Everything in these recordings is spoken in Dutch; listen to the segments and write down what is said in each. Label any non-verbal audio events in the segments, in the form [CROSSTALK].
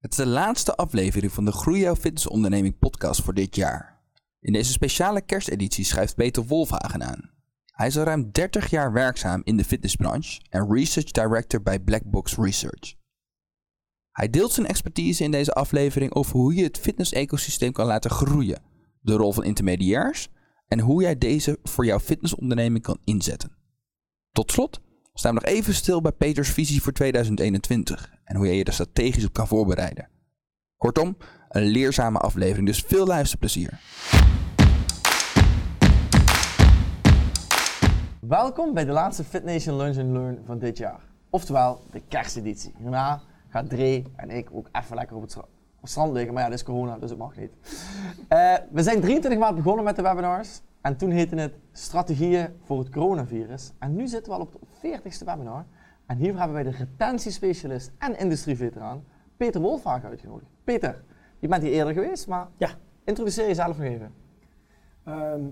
Het is de laatste aflevering van de Groei jouw fitnessonderneming podcast voor dit jaar. In deze speciale kersteditie schrijft Peter Wolfhagen aan. Hij is al ruim 30 jaar werkzaam in de fitnessbranche en Research Director bij Blackbox Research. Hij deelt zijn expertise in deze aflevering over hoe je het fitness-ecosysteem kan laten groeien, de rol van intermediairs en hoe jij deze voor jouw fitnessonderneming kan inzetten. Tot slot staan nog even stil bij Peters visie voor 2021 en hoe jij je er strategisch op kan voorbereiden. Kortom, een leerzame aflevering, dus veel luisterplezier. Welkom bij de laatste Fit Nation Lunch and Learn van dit jaar. Oftewel de kersteditie. Hierna gaan Dre en ik ook even lekker op het, stra- op het strand liggen. Maar ja, dit is corona, dus het mag niet. Eh, we zijn 23 maart begonnen met de webinars. En toen heette het Strategieën voor het coronavirus. En nu zitten we al op de 40ste webinar. En hiervoor hebben wij de retentiespecialist en industrieveteraan Peter Wolfhagen uitgenodigd. Peter, je bent hier eerder geweest, maar Ja. introduceer jezelf nog even. Ehm,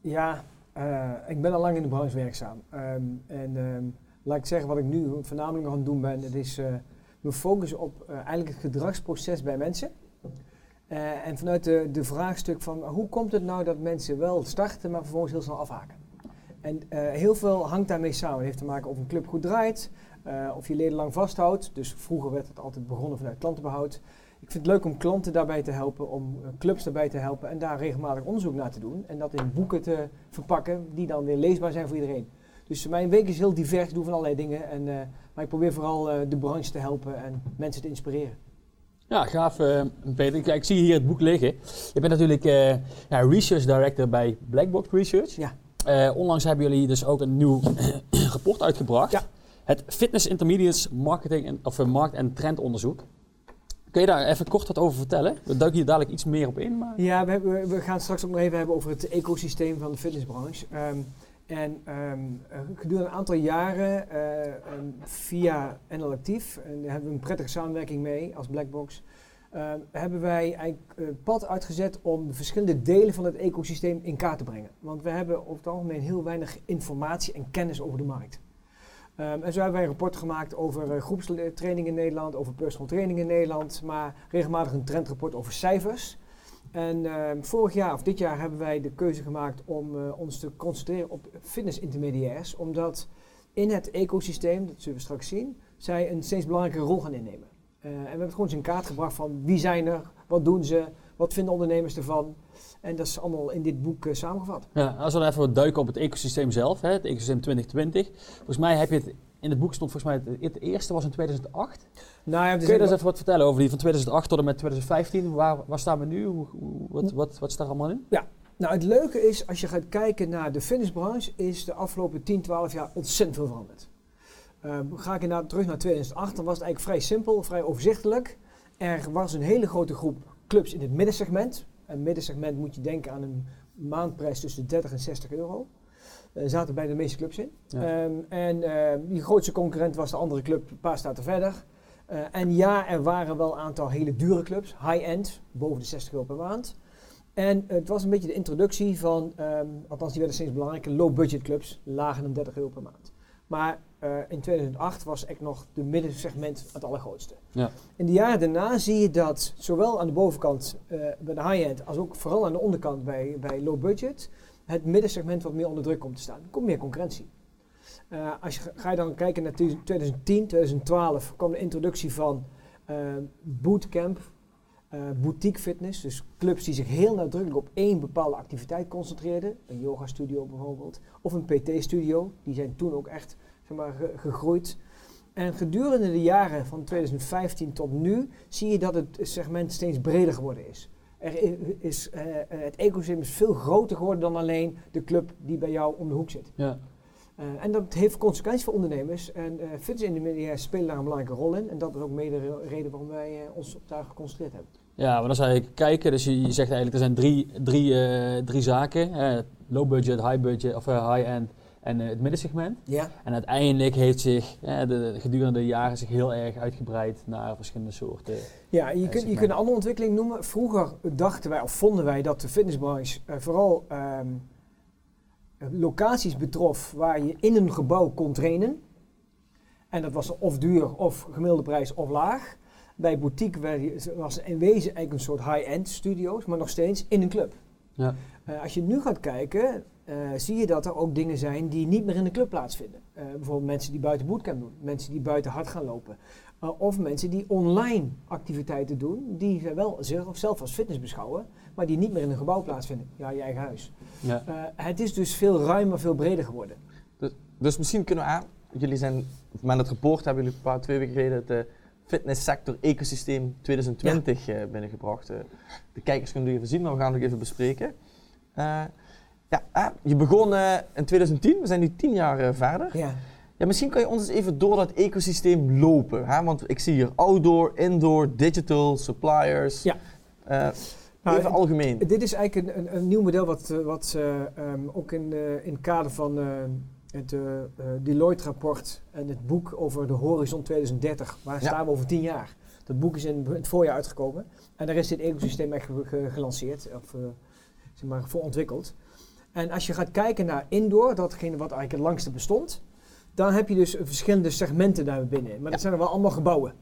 ja, eh, ik ben al lang in de branche werkzaam. Ehm, en ehm, laat ik zeggen wat ik nu voornamelijk aan het doen ben. Het is eh me focussen op eh, eigenlijk het gedragsproces bij mensen. Eh, en vanuit de, de vraagstuk van hoe komt het nou dat mensen wel starten, maar vervolgens heel snel afhaken. En eh, heel veel hangt daarmee samen. Het heeft te maken of een club goed draait, eh, of je leden lang vasthoudt. Dus vroeger werd het altijd begonnen vanuit klantenbehoud. Ik vind het leuk om klanten daarbij te helpen, om clubs daarbij te helpen en daar regelmatig onderzoek naar te doen. En dat in boeken te verpakken die dan weer leesbaar zijn voor iedereen. Dus mijn week is heel divers, ik doe van allerlei dingen. En, maar ik probeer vooral de branche te helpen en mensen te inspireren. Ja, gaaf eh, Peter. Ik, ik zie hier het boek liggen. Je bent natuurlijk eh, ja, Research Director bij Blackbox Research. Ja. Eh, onlangs hebben jullie dus ook een nieuw [CLEARS THROAT] rapport uitgebracht. Ja. Het Fitness Intermediates Marketing en, of, Markt- en Trendonderzoek. Kun je daar even kort wat over vertellen? We duiken hier dadelijk iets meer op in. Maar... Ja, we, hebben, we gaan straks ook nog even hebben over het ecosysteem van de fitnessbranche. Ehm, en ehm, eh, gedurende een aantal jaren eh, ehm, via NL Actief, en daar hebben we een prettige samenwerking mee als Blackbox, ehm, hebben wij eigenlijk eh, pad uitgezet om de verschillende delen van het ecosysteem in kaart te brengen. Want we hebben over het algemeen heel weinig informatie en kennis over de markt. En zo hebben wij een rapport gemaakt over eh, groepstraining in Nederland, over personal training in Nederland, maar regelmatig een trendrapport over cijfers. En ehm, vorig jaar of dit jaar hebben wij de keuze gemaakt om eh, ons te concentreren op fitnessintermediairs, omdat in het ecosysteem, dat zullen we straks zien, zij een steeds belangrijke rol gaan innemen. Eh, en we hebben het gewoon eens in kaart gebracht van wie zijn er, wat doen ze, wat vinden ondernemers ervan. En dat is allemaal in dit boek eh, samengevat. Ja, als we dan even wat duiken op het ecosysteem zelf, hè, het ecosysteem 2020. Volgens mij heb je het, in het boek stond volgens mij het, het eerste was in 2008. Nou ja, Kun je daar eens even wat vertellen over die van 2008 tot en met 2015? Waar, waar staan we nu? Hoe, hoe- wat, wat, wat staat er allemaal in? Nou, het leuke is, als je gaat kijken naar de fitnessbranche, is de afgelopen 10, 12 jaar ontzettend veel veranderd. Ehm, ga ik inderdaad terug naar 2008, dan was het eigenlijk vrij simpel, vrij overzichtelijk. Er was een hele grote groep clubs in het middensegment. En middensegment moet je denken aan een maandprijs tussen de 30 en 60 euro. Er zaten bijna de meeste clubs in. Ja. Ehm, en ehm, die grootste concurrent was de andere club, een paar staten verder. Eh, en ja, er waren wel een aantal hele dure clubs, high-end, boven de 60 euro per maand. En het was een beetje de introductie van, ehm, althans die werden steeds belangrijker, low-budget clubs, lager dan 30 euro per maand. Maar eh, in 2008 was echt nog de middensegment het allergrootste. Ja. In de jaren daarna zie je dat zowel aan de bovenkant eh, bij de high-end als ook vooral aan de onderkant bij, bij low-budget het middensegment wat meer onder druk komt te staan. Er komt meer concurrentie. Eh, als je, ga je dan kijken naar 2010, 2012 kwam de introductie van eh, bootcamp, eh, boutique fitness, dus clubs die zich heel nadrukkelijk op één bepaalde activiteit concentreerden, een yoga studio bijvoorbeeld, of een PT studio, die zijn toen ook echt zeg maar, ge- gegroeid. En gedurende de jaren van 2015 tot nu zie je dat het segment steeds breder geworden is. Er is eh, eh, het ecosysteem is veel groter geworden dan alleen de club die bij jou om de hoek zit. Ja. Eh, en dat heeft consequenties voor ondernemers. En eh fitness intermediairs spelen daar een belangrijke rol in. En dat is ook mede de reden waarom wij ons op daar geconcentreerd hebben. Ja, maar dan zou je kijken, dus je, je zegt eigenlijk er zijn drie, drie, drie zaken. low budget, high budget of high end en eh, het middensegment. Ja. En uiteindelijk heeft zich eh, de, de- gedurende de jaren zich heel erg uitgebreid naar verschillende soorten. Ja, je, Ja, kunt, je kunt een andere ontwikkeling noemen. Vroeger dachten wij, of vonden wij, dat de fitnessbranche eh, vooral ehm, locaties betrof waar je in een gebouw kon trainen. En dat was of duur, of gemiddelde prijs, of laag. Bij boutique was in wezen eigenlijk een soort high-end studio's, maar nog steeds in een club. Ja. Eh, als je nu gaat kijken, eh, zie je dat er ook dingen zijn die niet meer in de club plaatsvinden. Eh, bijvoorbeeld mensen die buiten bootcamp doen, mensen die buiten hard gaan lopen. Eh, of mensen die online activiteiten doen, die ze wel zelf, zelf als fitness beschouwen, maar die niet meer in een gebouw plaatsvinden. Ja, je eigen huis. Ja. Het is dus veel ruimer, veel breder geworden. Dus misschien kunnen we aan, jullie zijn met het rapport hebben jullie een paar twee weken geleden het fitnesssector ecosysteem 2020 eh, binnengebracht. De kijkers kunnen het even zien, maar we gaan het ook even bespreken. Ja, je begon eh, in 2010, we zijn nu tien jaar eh, verder. Ja. Ja, misschien kan je ons eens even door dat ecosysteem lopen. Hè? Want ik zie hier outdoor, indoor, digital, suppliers. Ja. Eh, Nou, even algemeen. Dit is eigenlijk een, een, een nieuw model wat, wat eh, ehm, ook in, in het kader van het Deloitte-rapport en het boek over de Horizon 2030, waar Ja. staan we over tien jaar? Dat boek is in het voorjaar uitgekomen en daar is dit ecosysteem echt ge- ge- gelanceerd, of zeg maar, voor ontwikkeld. En als je gaat kijken naar indoor, datgene wat eigenlijk het langste bestond, dan heb je dus verschillende segmenten daar binnen. Maar Ja. dat zijn er wel allemaal gebouwen.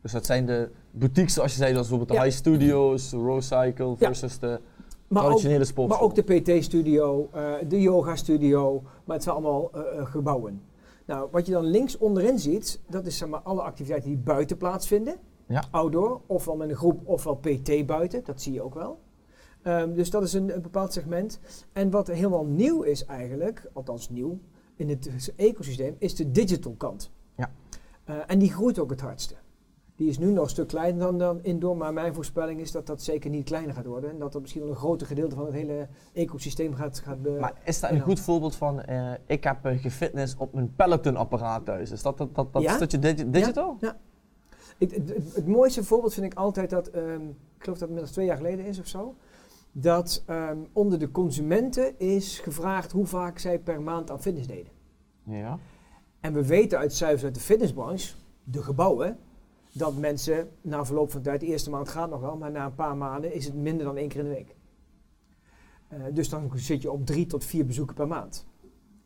Dus dat zijn de boutiques, zoals je zei, zoals bijvoorbeeld de high studios, de Row Cycle versus de Maar traditionele sport. Maar ook de PT-studio, eh, de yoga-studio, maar het zijn allemaal eh, eh, gebouwen. Nou, wat je dan links onderin ziet, dat is zeg maar, alle activiteiten die buiten plaatsvinden. Ja. Outdoor, ofwel met een groep, ofwel PT buiten, dat zie je ook wel. Ehm, dus dat is een, een bepaald segment. En wat helemaal nieuw is eigenlijk, althans nieuw, in het ecosysteem, is de digital kant. Ja. Eh, en die groeit ook het hardste. Die is nu nog een stuk kleiner dan, dan indoor, maar mijn voorspelling is dat dat zeker niet kleiner gaat worden. En dat dat misschien wel een groter gedeelte van het hele ecosysteem gaat, gaat Maar is dat een Ja. goed voorbeeld van, eh, ik heb uh, gefitness op mijn Peloton-apparaat thuis? Is dat dat, dat, dat Ja. stukje digi- digital? Ik, het, het- het mooiste voorbeeld vind ik altijd dat, ehm, ik geloof dat het inmiddels twee jaar geleden is of zo, dat ehm, onder de consumenten is gevraagd hoe vaak zij per maand aan fitness deden. Ja. En we weten uit cijfers uit de fitnessbranche, de gebouwen, dat mensen na verloop van tijd, de eerste maand gaat nog wel, maar na een paar maanden is het minder dan één keer in de week. Eh, dus dan zit je op drie tot vier bezoeken per maand.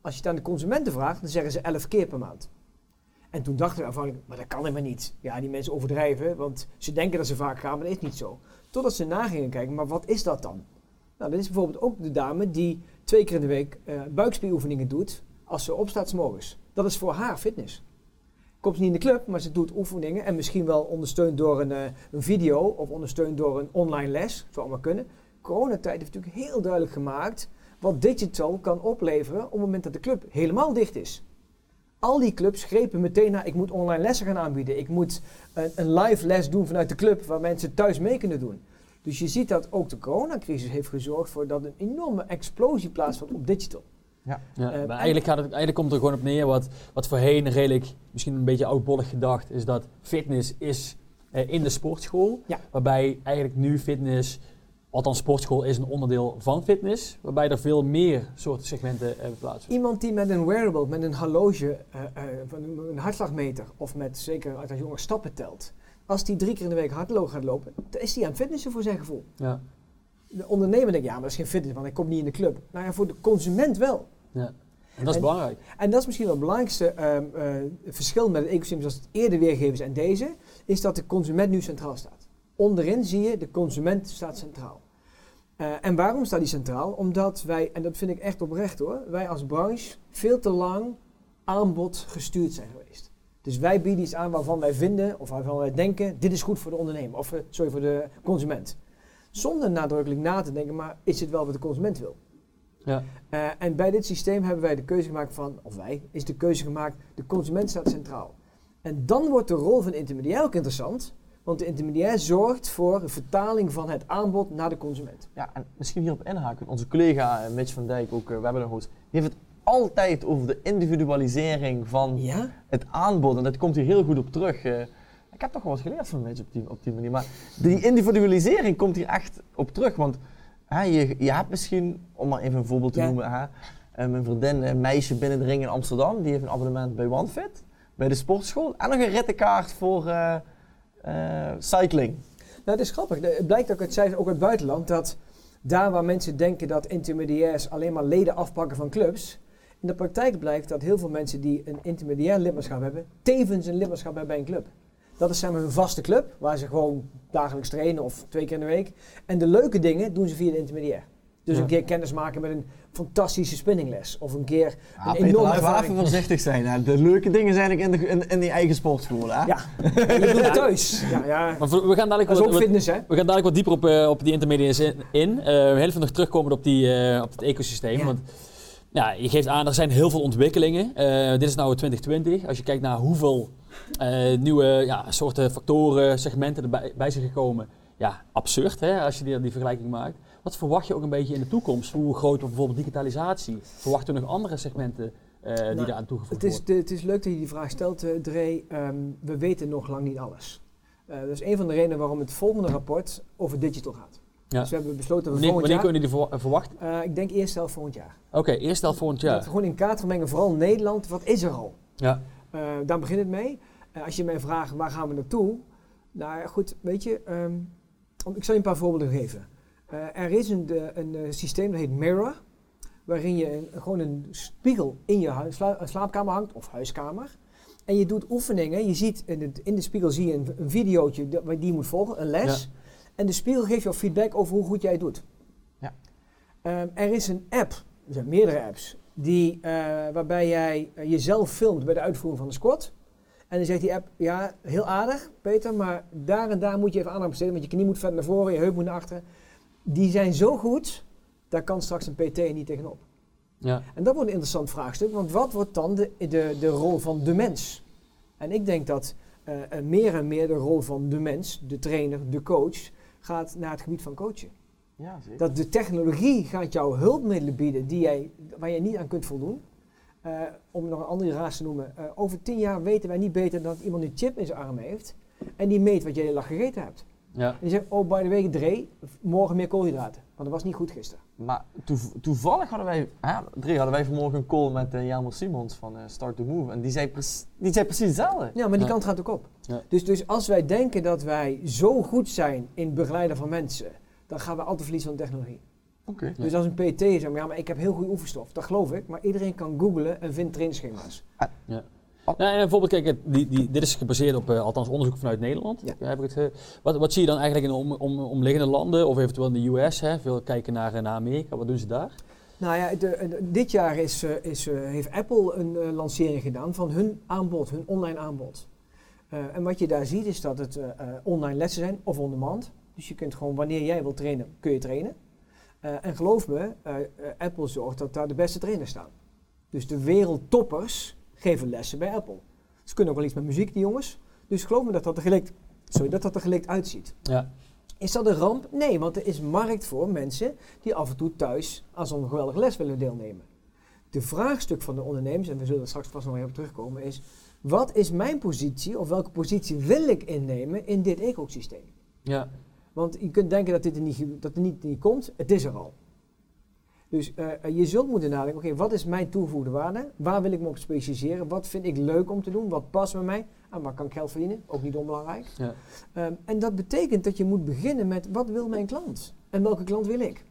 Als je het aan de consumenten vraagt, dan zeggen ze elf keer per maand. En toen dachten we aanvankelijk, maar dat kan helemaal niet. Ja, die mensen overdrijven, want ze denken dat ze vaak gaan, maar dat is niet zo. Totdat ze na gingen kijken, maar wat is dat dan? Nou, dat is bijvoorbeeld ook de dame die twee keer in de week eh, buikspieroefeningen doet als ze opstaat 's morgens. Dat is voor haar fitness. Komt niet in de club, maar ze doet oefeningen en misschien wel ondersteund door een, eh, een video of ondersteund door een online les. Zou allemaal kunnen. Coronatijd heeft natuurlijk heel duidelijk gemaakt wat digital kan opleveren op het moment dat de club helemaal dicht is. Al die clubs grepen meteen naar, ik moet online lessen gaan aanbieden. Ik moet een, een live les doen vanuit de club waar mensen thuis mee kunnen doen. Dus je ziet dat ook de coronacrisis heeft gezorgd voor dat een enorme explosie plaatsvindt op digital. Ja, Eh, maar eigenlijk, gaat het, eigenlijk komt er gewoon op neer wat, wat voorheen redelijk, misschien een beetje oudbollig gedacht, is dat fitness is eh, in de sportschool. Ja. Waarbij eigenlijk nu fitness, althans sportschool is een onderdeel van fitness, waarbij er veel meer soorten segmenten eh, plaatsvinden. Iemand die met een wearable, met een horloge, eh, eh, een, een hartslagmeter of met zeker uit als jonge stappen telt. Als die drie keer in de week hardlopen gaat lopen, dan is die aan fitnessen voor zijn gevoel. Ja. De ondernemer denkt, ja, maar dat is geen fitness, want ik kom niet in de club. Nou ja, voor de consument wel. ja. En dat is En- belangrijk. En dat is misschien wel het belangrijkste ehm, eh, verschil met het ecosysteem zoals het eerder weergegeven is en deze, is dat de consument nu centraal staat. Onderin zie je, de consument staat centraal. Eh, en waarom staat die centraal? Omdat wij, en dat vind ik echt oprecht hoor, wij als branche veel te lang aanbod gestuurd zijn geweest. Dus wij bieden iets aan waarvan wij vinden, of waarvan wij denken, dit is goed voor de ondernemer, of eh, sorry, voor de consument. Zonder nadrukkelijk na te denken, maar is dit wel wat de consument wil? Ja. Eh, en bij dit systeem hebben wij de keuze gemaakt van, of wij, is de keuze gemaakt, de consument staat centraal. En dan wordt de rol van intermediair ook interessant, want de intermediair zorgt voor de vertaling van het aanbod naar de consument. Ja, en misschien hierop inhaken. Onze collega eh, Mitch van Dijk, ook uh, webinarhost, die heeft het altijd over de individualisering van Ja? het aanbod. En dat komt hier heel goed op terug. Eh, ik heb toch wel wat geleerd van Mitch op die, op die manier. Maar die individualisering komt hier echt op terug. Want hè, je, je hebt misschien, om maar even een voorbeeld te Ja. noemen, hè, eh, mijn vriendin, een meisje binnen de ring in Amsterdam, die heeft een abonnement bij OneFit, bij de sportschool. En nog een rittenkaart voor eh, eh, cycling. Nou, het is grappig. Het blijkt ook uit ook het buitenland, dat daar waar mensen denken dat intermediairs alleen maar leden afpakken van clubs, in de praktijk blijkt dat heel veel mensen die een intermediair lidmaatschap hebben, tevens een lidmaatschap hebben bij een club. Dat is zeg hun vaste club, waar ze gewoon dagelijks trainen of twee keer in de week. En de leuke dingen doen ze via de intermediair. Dus Ja. een keer kennis maken met een fantastische spinningles. Of een keer Ja, een Peter, enorme laten we ervaring. even voorzichtig zijn. Hè. De leuke dingen zijn eigenlijk in, de, in, in die eigen sportschool. Hè? Ja, je doet het thuis. Ja, ja. Maar we gaan dadelijk Dat is wat, ook wat- fitness, hè? we gaan dadelijk wat dieper op, eh, op die intermediates in. in. Eh, heel even nog terugkomen op, die, eh, op het ecosysteem. Ja. Want ja, je geeft aan, er zijn heel veel ontwikkelingen. Eh, dit is nou 2020. Als je kijkt naar hoeveel eh, nieuwe ja, soorten factoren, segmenten erbij bij zijn gekomen. Ja, absurd hè, als je die, die vergelijking maakt. Wat verwacht je ook een beetje in de toekomst? Hoe groot wordt bijvoorbeeld digitalisatie? Verwachten we nog andere segmenten eh, die Nou, eraan toegevoegd Het is, worden? de- het is leuk dat je die vraag stelt, eh Dre. Ehm, we weten nog lang niet alles. Eh, dat is een van de redenen waarom het volgende rapport over digital gaat. Ja. Dus we hebben besloten dat we Wanneer, volgend wanneer jaar... kunnen verwa- verwachten? ik denk eerst zelf volgend jaar. Oké, eerst al volgend Dat jaar. we gewoon in kaart brengen, vooral Nederland, wat is er al? Ja. Eh, daar begint het mee. Als je mij vraagt, waar gaan we naartoe? Nou goed, weet je, ehm, ik zal je een paar voorbeelden geven. Eh, er is een, de- een eh, systeem dat heet Mirror, waarin je een, gewoon een spiegel in je huis, sla- slaapkamer hangt, of huiskamer. En je doet oefeningen, je ziet in, het, in de spiegel zie je een, een videootje die je moet volgen, een les. En de spiegel geeft jou feedback over hoe goed jij het doet. Ja. Ehm, er is een app, er zijn meerdere apps, die, eh, waarbij jij eh, jezelf filmt bij de uitvoering van de squat. En dan zegt die app, ja, heel aardig, Peter, maar daar en daar moet je even aandacht besteden, want je knie moet verder naar voren, je heup moet naar achteren. Die zijn zo goed, daar kan straks een PT niet tegenop. Ja. En dat wordt een interessant vraagstuk, want wat wordt dan de, de, de rol van de mens? En ik denk dat eh, meer en meer de rol van de mens, de trainer, de coach, gaat naar het gebied van coachen. Ja, zeker. Dat de technologie gaat jou hulpmiddelen bieden die jij, waar je niet aan kunt voldoen. Eh, om nog een andere raas te noemen. eh, over tien jaar weten wij niet beter dan dat iemand een chip in zijn arm heeft. En die meet wat jij de dag gegeten hebt. Ja. En die zegt, oh by the way, Dre, morgen meer koolhydraten. Want dat was niet goed gisteren. Maar toev- toevallig hadden wij, hè, Drie, hadden wij vanmorgen een call met uh, Jelmer Simons van eh, Start to Move. En die zei, precies- die zei precies hetzelfde. Ja, maar die Ja. kant gaat ook op. Ja. Dus, dus als wij denken dat wij zo goed zijn in het begeleiden van mensen, dan gaan we altijd verliezen van technologie. Oké. Dus als een PT zegt, maar ja, maar ik heb heel goede oefenstof. Dat geloof ik, maar iedereen kan googlen en vindt trainingsschema's. Nou, en bijvoorbeeld, kijk, het- die, die, dit is gebaseerd op, eh, althans onderzoek vanuit Nederland. Ja. Heb ik het, eh, wat, wat zie je dan eigenlijk in om, om, omliggende landen, of eventueel in de US? Hè? Veel kijken naar, eh, naar Amerika, wat doen ze daar? Nou ja, de, de- dit jaar is, is, heeft Apple een lancering gedaan van hun aanbod, hun online aanbod. En wat je daar ziet is dat het online lessen zijn of on demand. Dus je kunt gewoon wanneer jij wilt trainen, kun je trainen. En geloof me, Apple zorgt dat daar de beste trainers staan. Dus de wereldtoppers geven lessen bij Apple. Ze kunnen ook wel iets met muziek, die jongens. Dus geloof me dat dat er gelikt, sorry, dat dat er gelikt uitziet. Ja. Is dat een ramp? Nee, want er is markt voor mensen die af en toe thuis aan zo'n geweldige les willen deelnemen. De vraagstuk van de ondernemers, en we zullen er straks vast nog even op terugkomen, is: wat is mijn positie of welke positie wil ik innemen in dit ecosysteem? Ja. Want je kunt denken dat dit er niet, dat er niet, niet komt, het is er al. Dus eh, eh, je zult moeten nadenken, oké, wat is mijn toegevoegde waarde? Waar wil ik me op specialiseren? Wat vind ik leuk om te doen? Wat past bij mij? En waar kan ik geld verdienen? Ook niet onbelangrijk. Ja. Ehm, en dat betekent dat je moet beginnen met, wat wil mijn klant? En welke klant wil ik?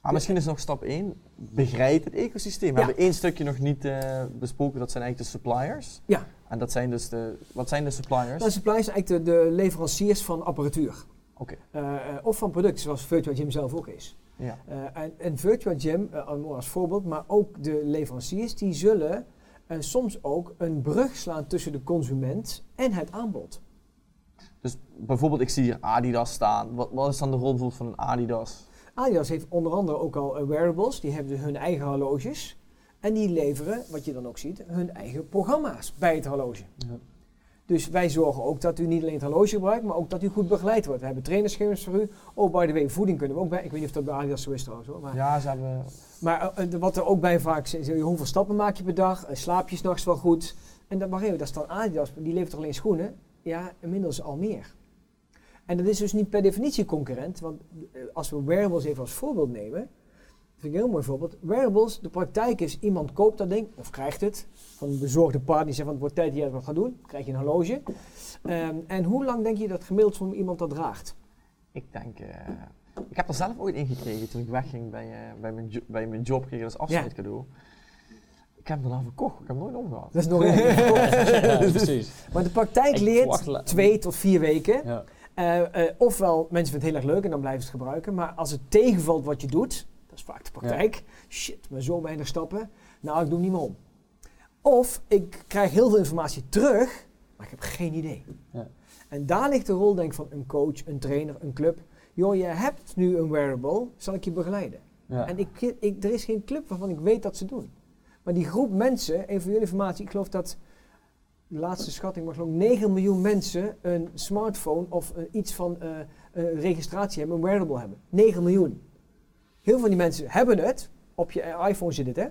Maar misschien is nog stap 1, begrijp het ecosysteem. We Ja. hebben één stukje nog niet eh, besproken, dat zijn eigenlijk de suppliers. Ja. En dat zijn dus de, wat zijn de suppliers? Nou, suppliers zijn eigenlijk de, de leveranciers van apparatuur. Oké. Of van producten, zoals Virtual Gym zelf ook is. Ja. Eh, en, en Virtual Gym, eh, als voorbeeld, maar ook de leveranciers, die zullen eh, soms ook een brug slaan tussen de consument en het aanbod. Dus bijvoorbeeld, ik zie hier Adidas staan. Wat, wat is dan de rol bijvoorbeeld van een Adidas? Adidas heeft onder andere ook al wearables, die hebben hun eigen horloges. En die leveren, wat je dan ook ziet, hun eigen programma's bij het horloge. Ja. Dus wij zorgen ook dat u niet alleen het horloge gebruikt, maar ook dat u goed begeleid wordt. We hebben trainerschema's voor u. Oh, by the way, voeding kunnen we ook bij. Ik weet niet of dat bij Adidas zo is trouwens hoor. Maar, Ja, ze hebben... maar eh, eh, wat er ook bij vaak is, hoeveel stappen maak je per dag? Eh, slaap je s'nachts wel goed? En dat, wacht even, dat is dan Adidas, die levert toch alleen schoenen? Ja, inmiddels al meer. En dat is dus niet per definitie concurrent, want eh, als we wearables even als voorbeeld nemen, vind ik een heel mooi voorbeeld. Wearables, de praktijk is, iemand koopt dat ding, of krijgt het, van een bezorgde partner die zegt van het wordt tijd dat jij wat gaat doen, krijg je een horloge. Ehm, en hoe lang denk je dat gemiddeld zo'n iemand dat draagt? Ik denk... eh, ik heb er zelf ooit in gekregen toen ik wegging bij, eh, bij, mijn, jo- bij mijn job. Kreeg ik als afscheidcadeau. ik heb hem daarna verkocht. Ik heb hem nooit omgehad. Dat is nog [LAUGHS] ja, precies. Maar de praktijk Ik leert twee tot vier weken. Ja. Eh, ofwel, mensen vinden het heel erg leuk en dan blijven ze het gebruiken. Maar als het tegenvalt wat je doet, dat is vaak de praktijk. Shit, maar zo weinig stappen. Nou, ik doe niet meer om. Of ik krijg heel veel informatie terug, maar ik heb geen idee. Ja. En daar ligt de rol denk ik van een coach, een trainer, een club. Joh, je hebt nu een wearable, zal ik je begeleiden? Ja. En ik, ik, er is geen club waarvan ik weet dat ze doen. Maar die groep mensen, even voor jullie informatie, ik geloof dat de laatste schatting, maar geloof ik 9 miljoen mensen een smartphone of eh, iets van eh, registratie hebben, een wearable hebben. 9 miljoen. Heel veel van die mensen hebben het. Op je iPhone zit het, hè?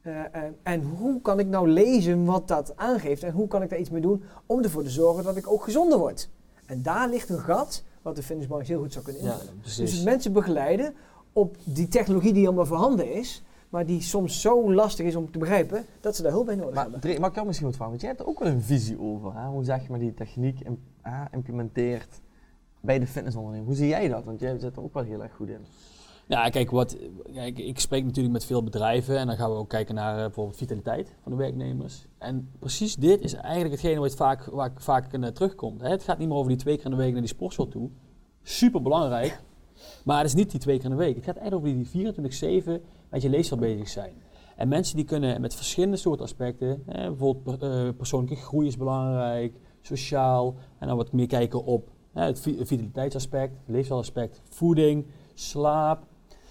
Eh, eh, en hoe kan ik nou lezen wat dat aangeeft en hoe kan ik daar iets mee doen om ervoor te zorgen dat ik ook gezonder word? En daar ligt een gat wat de fitnessbranche heel goed zou kunnen Ja, invullen. Dus mensen begeleiden op die technologie die allemaal voorhanden is, maar die soms zo lastig is om te begrijpen dat ze daar hulp bij nodig Maar hebben. Dre, mag ik jou misschien wat vragen? Want jij hebt er ook wel een visie over. Hè? Hoe zeg je maar die techniek implementeert bij de fitnessonderneming. Hoe zie jij dat? Want jij zit er ook wel heel erg goed in. Ja, kijk, wat, kijk, ik spreek natuurlijk met veel bedrijven en dan gaan we ook kijken naar eh, bijvoorbeeld vitaliteit van de werknemers. En precies dit is eigenlijk hetgene vaak, waar ik vaak naar terugkomt. Hè. Het gaat niet meer over die twee keer in de week naar die sportschool toe. Super belangrijk, maar het is niet die twee keer in de week. Het gaat eigenlijk over die 24-7 met je leefstijl bezig zijn. En mensen die kunnen met verschillende soorten aspecten, hè, bijvoorbeeld eh, persoonlijke groei is belangrijk, sociaal, en dan wat meer kijken op hè, het vi- vitaliteitsaspect, leefstijlaspect, voeding, slaap,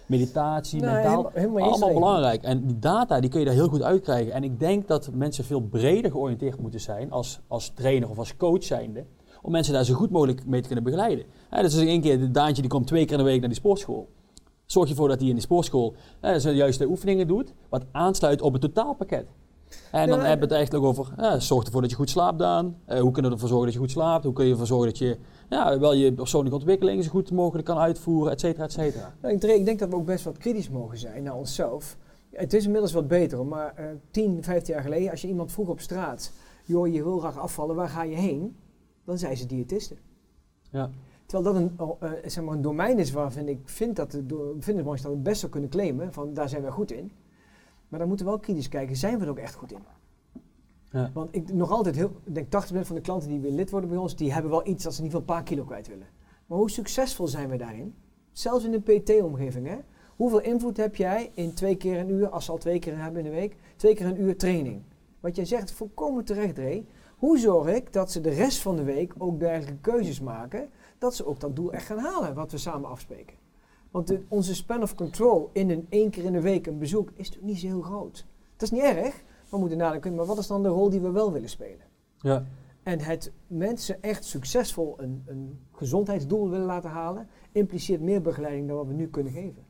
meditatie, mentaal. helemaal- allemaal belangrijk. En die data die kun je daar heel goed uitkrijgen. En ik denk dat mensen veel breder georiënteerd moeten zijn als, als trainer of als coach zijnde. Om mensen daar zo goed mogelijk mee te kunnen begeleiden. Hè, dus één keer de Daantje die komt twee keer in de week naar die sportschool. Zorg je ervoor dat hij in die sportschool hè, zijn juiste oefeningen doet. Wat aansluit op het totaalpakket. En dan Ja, hebben we het eigenlijk over, ja, zorg ervoor dat je goed slaapt, Daan. Eh, hoe kunnen we ervoor zorgen dat je goed slaapt? Hoe kun je ervoor zorgen dat je ja, wel je persoonlijke ontwikkeling zo goed mogelijk kan uitvoeren, et cetera, et cetera. Nou, ik, denk- ik denk dat we ook best wat kritisch mogen zijn naar onszelf. Het is inmiddels wat beter, maar eh 10, 15 jaar geleden, als je iemand vroeg op straat, joh, je wil graag afvallen, waar ga je heen? Dan zei ze diëtisten. Ja. Terwijl dat een, eh, zeg maar een domein is waarvan ik vind dat de fitnessbranche dat het best zou kunnen claimen, van daar zijn we goed in. Maar dan moeten we wel kritisch kijken, zijn we er ook echt goed in? Ja. Want ik nog altijd heel, ik denk 80% van de klanten die weer lid worden bij ons, die hebben wel iets dat ze in ieder geval een paar kilo kwijt willen. Maar hoe succesvol zijn we daarin? Zelfs in een PT-omgeving, hè? Hoeveel invloed heb jij in twee keer een uur, als ze al twee keer hebben in de week, twee keer een uur training? Wat jij zegt, volkomen terecht, Dre. Hoe zorg ik dat ze de rest van de week ook dergelijke keuzes maken, dat ze ook dat doel echt gaan halen, wat we samen afspreken? Want de- onze span of control in een één keer in de week een bezoek is natuurlijk niet zo heel groot. Dat is niet erg, we moeten nadenken, maar wat is dan de rol die we wel willen spelen? Ja. En het mensen echt succesvol een, een gezondheidsdoel willen laten halen, impliceert meer begeleiding dan wat we nu kunnen geven.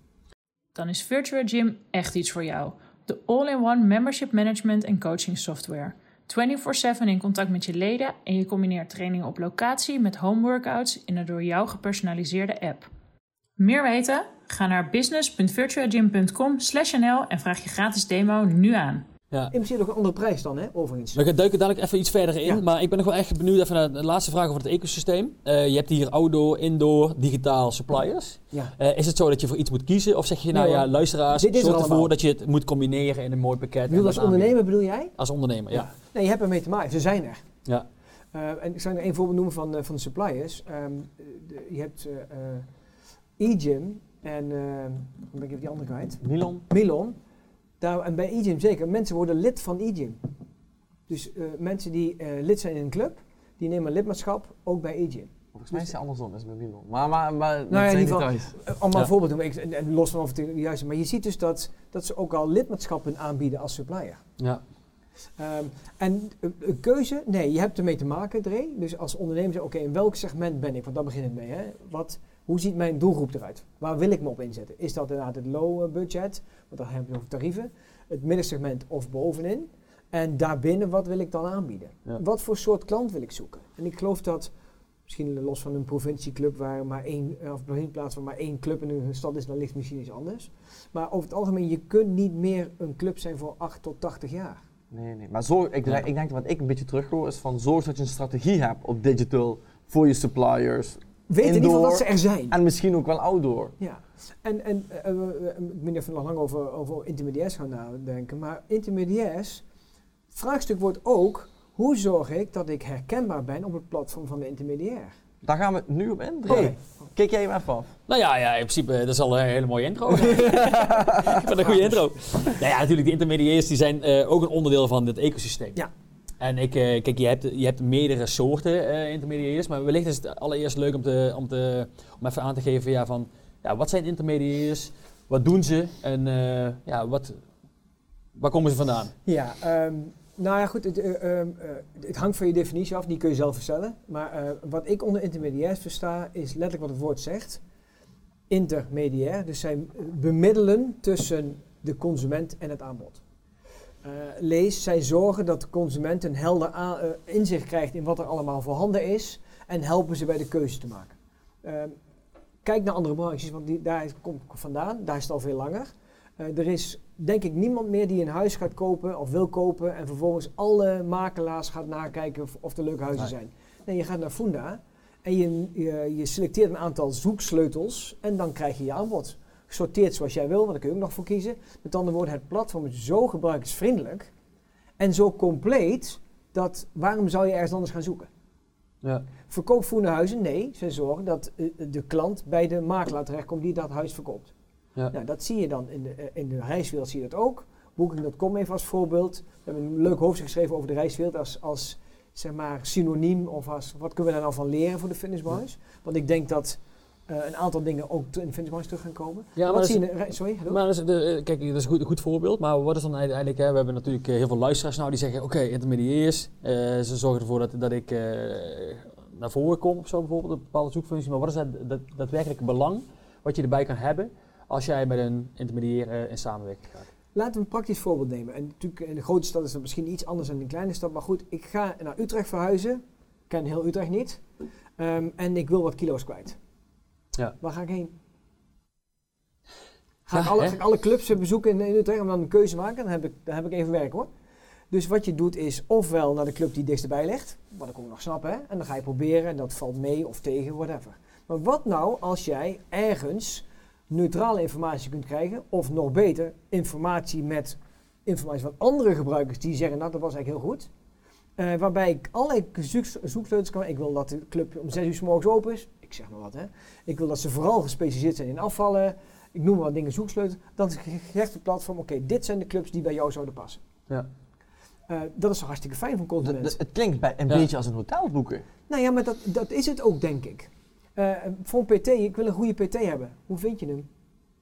Dan is Virtua Gym echt iets voor jou. De all-in-one membership management en coaching software. 24/7 in contact met je leden en je combineert trainingen op locatie met home workouts in een door jou gepersonaliseerde app. Meer weten? Ga naar business.virtuagym.com/nl en vraag je gratis demo nu aan. ja. Impliceert ook een andere prijs dan, hè, overigens. We duiken dadelijk even iets verder in, Ja. maar ik ben nog wel echt benieuwd even naar de laatste vraag over het ecosysteem. Eh, je hebt hier outdoor, indoor, digitaal suppliers. Ja. Eh, is het zo dat je voor iets moet kiezen of zeg je nou Nee, ja, luisteraars, Dit is er zorg ervoor allemaal. dat je het moet combineren in een mooi pakket. Bedoel, en als ondernemer bedoel jij? Als ondernemer, ja. Nee, je hebt ermee te maken. Ze zijn er. Ja. Eh, en ik zal je één voorbeeld noemen van, eh, van de suppliers. Ehm, de- je hebt eh, eh, eGym en, eh, dan ben ik even die andere kwijt. Milon? Milon. Daar, en bij eGym zeker, mensen worden lid van eGym. Dus eh, mensen die eh, lid zijn in een club, die nemen lidmaatschap ook bij eGym. Volgens mij is het andersom, is met Milon. Maar, maar, maar Nou ja, in ieder geval-. Uh, allemaal Ja. een voorbeeld noemen, ik, en, los van of het juist is. Maar je ziet dus dat, dat ze ook al lidmaatschappen aanbieden als supplier. ja. Ehm, en eh, een keuze, nee, je hebt ermee te maken, Dre. Dus als ondernemer oké, in welk segment ben ik? Want daar begint het mee. Hè? Wat, hoe ziet mijn doelgroep eruit? Waar wil ik me op inzetten? Is dat inderdaad het low eh, budget? Want dan heb je over tarieven. Het middensegment of bovenin? En daarbinnen, wat wil ik dan aanbieden? Ja. Wat voor soort klant wil ik zoeken? En ik geloof dat, misschien los van een provincieclub waar maar één, eh, of provincieplaats waar maar één club in een stad is, dan ligt misschien iets anders. Maar over het algemeen, je kunt niet meer een club zijn voor 8 tot 80 jaar. Nee, nee. Maar zorg, ik, Ja. ik denk wat ik een beetje terughoor is van zorg dat je een strategie hebt op digital voor je suppliers. Weet in ieder geval Indoor dat ze er zijn. en misschien ook wel outdoor. Ja. En, en eh, eh, eh, ik of we nog lang over, over intermediairs gaan nadenken, maar intermediairs, vraagstuk wordt ook, hoe zorg ik dat ik herkenbaar ben op het platform van de intermediair? Daar gaan we nu op in. Kijk jij hem even af. Nou ja, ja, in principe, dat is al een hele mooie intro. [LAUGHS] ik vind een goede intro. Nou ja, natuurlijk, die intermediairs die zijn eh, ook een onderdeel van dit ecosysteem. Ja. En ik, eh, kijk, je hebt, je hebt meerdere soorten eh intermediairs, maar wellicht is het allereerst leuk om, te, om, te, om even aan te geven ja, van, ja, wat zijn intermediairs, wat doen ze en eh, ja, wat, waar komen ze vandaan? Ja, ehm, nou ja, goed, het, eh, ehm, eh, het hangt van je definitie af, die kun je zelf verstellen. Maar wat ik onder intermediairs versta, is letterlijk wat het woord zegt. Intermediair, dus zij bemiddelen tussen de consument en het aanbod. Eh, lees, zij zorgen dat de consument een helder eh, inzicht krijgt in wat er allemaal voorhanden is en helpen ze bij de keuze te maken. Ehm, kijk naar andere branches, want die, daar komt ik vandaan, daar is het al veel langer. Eh, er is denk ik niemand meer die een huis gaat kopen of wil kopen en vervolgens alle makelaars gaat nakijken of, of er leuke huizen Nee. zijn. Nee, je gaat naar Funda en je, je, je selecteert een aantal zoeksleutels en dan krijg je je aanbod. Sorteert zoals jij wil, want daar kun je ook nog voor kiezen. Met andere woorden, het platform is zo gebruikersvriendelijk en zo compleet dat waarom zou je ergens anders gaan zoeken? Ja. Verkoopt Funda huizen? Nee, ze zorgen dat eh, de klant bij de makelaar terechtkomt die dat huis verkoopt. Ja. Nou, dat zie je dan in de, eh, in de reiswereld zie je dat ook. Booking.com even als voorbeeld. We hebben een leuk hoofdstuk geschreven over de reiswereld als, als zeg maar, synoniem of als wat kunnen we daar nou van leren voor de fitnessbranche. Want ik denk dat eh, een aantal dingen ook in de terug gaan komen. Ja, wat maar zie je Sorry, hallo? Maar is, de, eh, kijk, dat is een goed, goed voorbeeld. Maar wat is dan uiteindelijk? Hè, we hebben natuurlijk eh, heel veel luisteraars nou die zeggen: oké, intermediairs. eh, ze zorgen ervoor dat, dat ik naar voren kom of zo bijvoorbeeld, een bepaalde zoekfunctie. Maar wat is dat, dat daadwerkelijke belang wat je erbij kan hebben als jij met een intermediair in samenwerking gaat? Laten we een praktisch voorbeeld nemen. En natuurlijk in de grote stad is dat misschien iets anders dan in een kleine stad. Maar goed, ik ga naar Utrecht verhuizen. Ik ken heel Utrecht niet. Ehm, en ik wil wat kilo's kwijt. Ja. Waar ga ik heen? Ga, ik alle, ga ik alle clubs bezoeken in, in Utrecht om dan een keuze te maken? Dan heb, ik, dan heb ik even werk hoor. Dus wat je doet is ofwel naar de club die dichtstbij ligt. Wat ik ook nog snap hè. En dan ga je proberen en dat valt mee of tegen, whatever. Maar wat nou als jij ergens neutrale informatie kunt krijgen, of nog beter, informatie met informatie van andere gebruikers die zeggen, nou dat was eigenlijk heel goed. Eh, waarbij ik allerlei zoek, kan. Ik wil dat de club om 6 uur 's morgens open is. Ik zeg maar wat hè. Ik wil dat ze vooral gespecialiseerd zijn in afvallen. Ik noem maar wat dingen zoeksleutels. Dan zegt het platform, oké, dit zijn de clubs die bij jou zouden passen. Ja. Eh, dat is hartstikke fijn consumenten. dat- het klinkt bij, een Ja. beetje als een hotel boeken. Nou ja, maar dat, dat is het ook, denk ik. Eh, voor een PT, ik wil een goede PT hebben. Hoe vind je hem?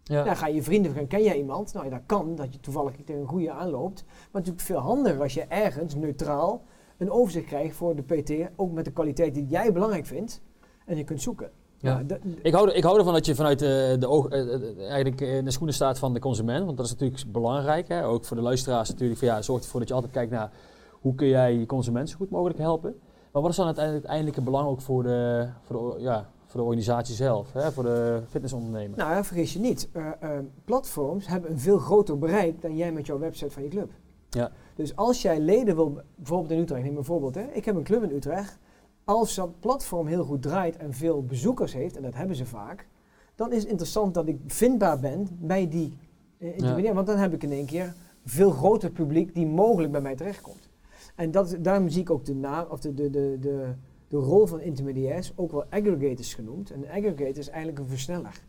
Ja. Ja, ga je vrienden vragen, ken jij iemand? Nou ja, dat kan, dat je toevallig tegen een goede aanloopt. Maar natuurlijk veel handiger als je ergens neutraal een overzicht krijgt voor de PT, ook met de kwaliteit die jij belangrijk vindt. En je kunt zoeken. Ja. Ik hou, ik hou ervan dat je vanuit de, de oog, eh, eh, eigenlijk in de schoenen staat van de consument. Want dat is natuurlijk belangrijk. Hè? Ook voor de luisteraars natuurlijk. Van, ja, zorg ervoor dat je altijd kijkt naar hoe kun jij je consument zo goed mogelijk helpen. Maar wat is dan uiteindelijk het eindelijke belang ook voor de, voor de, ja, voor de organisatie zelf? Hè? Voor de fitnessondernemer? nou ja, vergis je niet. Eh, eh, platforms hebben een veel groter bereik dan jij met jouw website van je club. Ja. Dus als jij leden wil, bijvoorbeeld in Utrecht, neem een voorbeeld. Hè. Ik heb een club in Utrecht. Als dat platform heel goed draait en veel bezoekers heeft, en dat hebben ze vaak, dan is het interessant dat ik vindbaar ben bij die eh, intermediair. Want dan heb ik in één keer veel groter publiek die mogelijk bij mij terechtkomt. En dat, daarom zie ik ook de, naam, of de, de, de, de, de rol van intermediairs ook wel aggregators genoemd. En een aggregator is eigenlijk een versneller.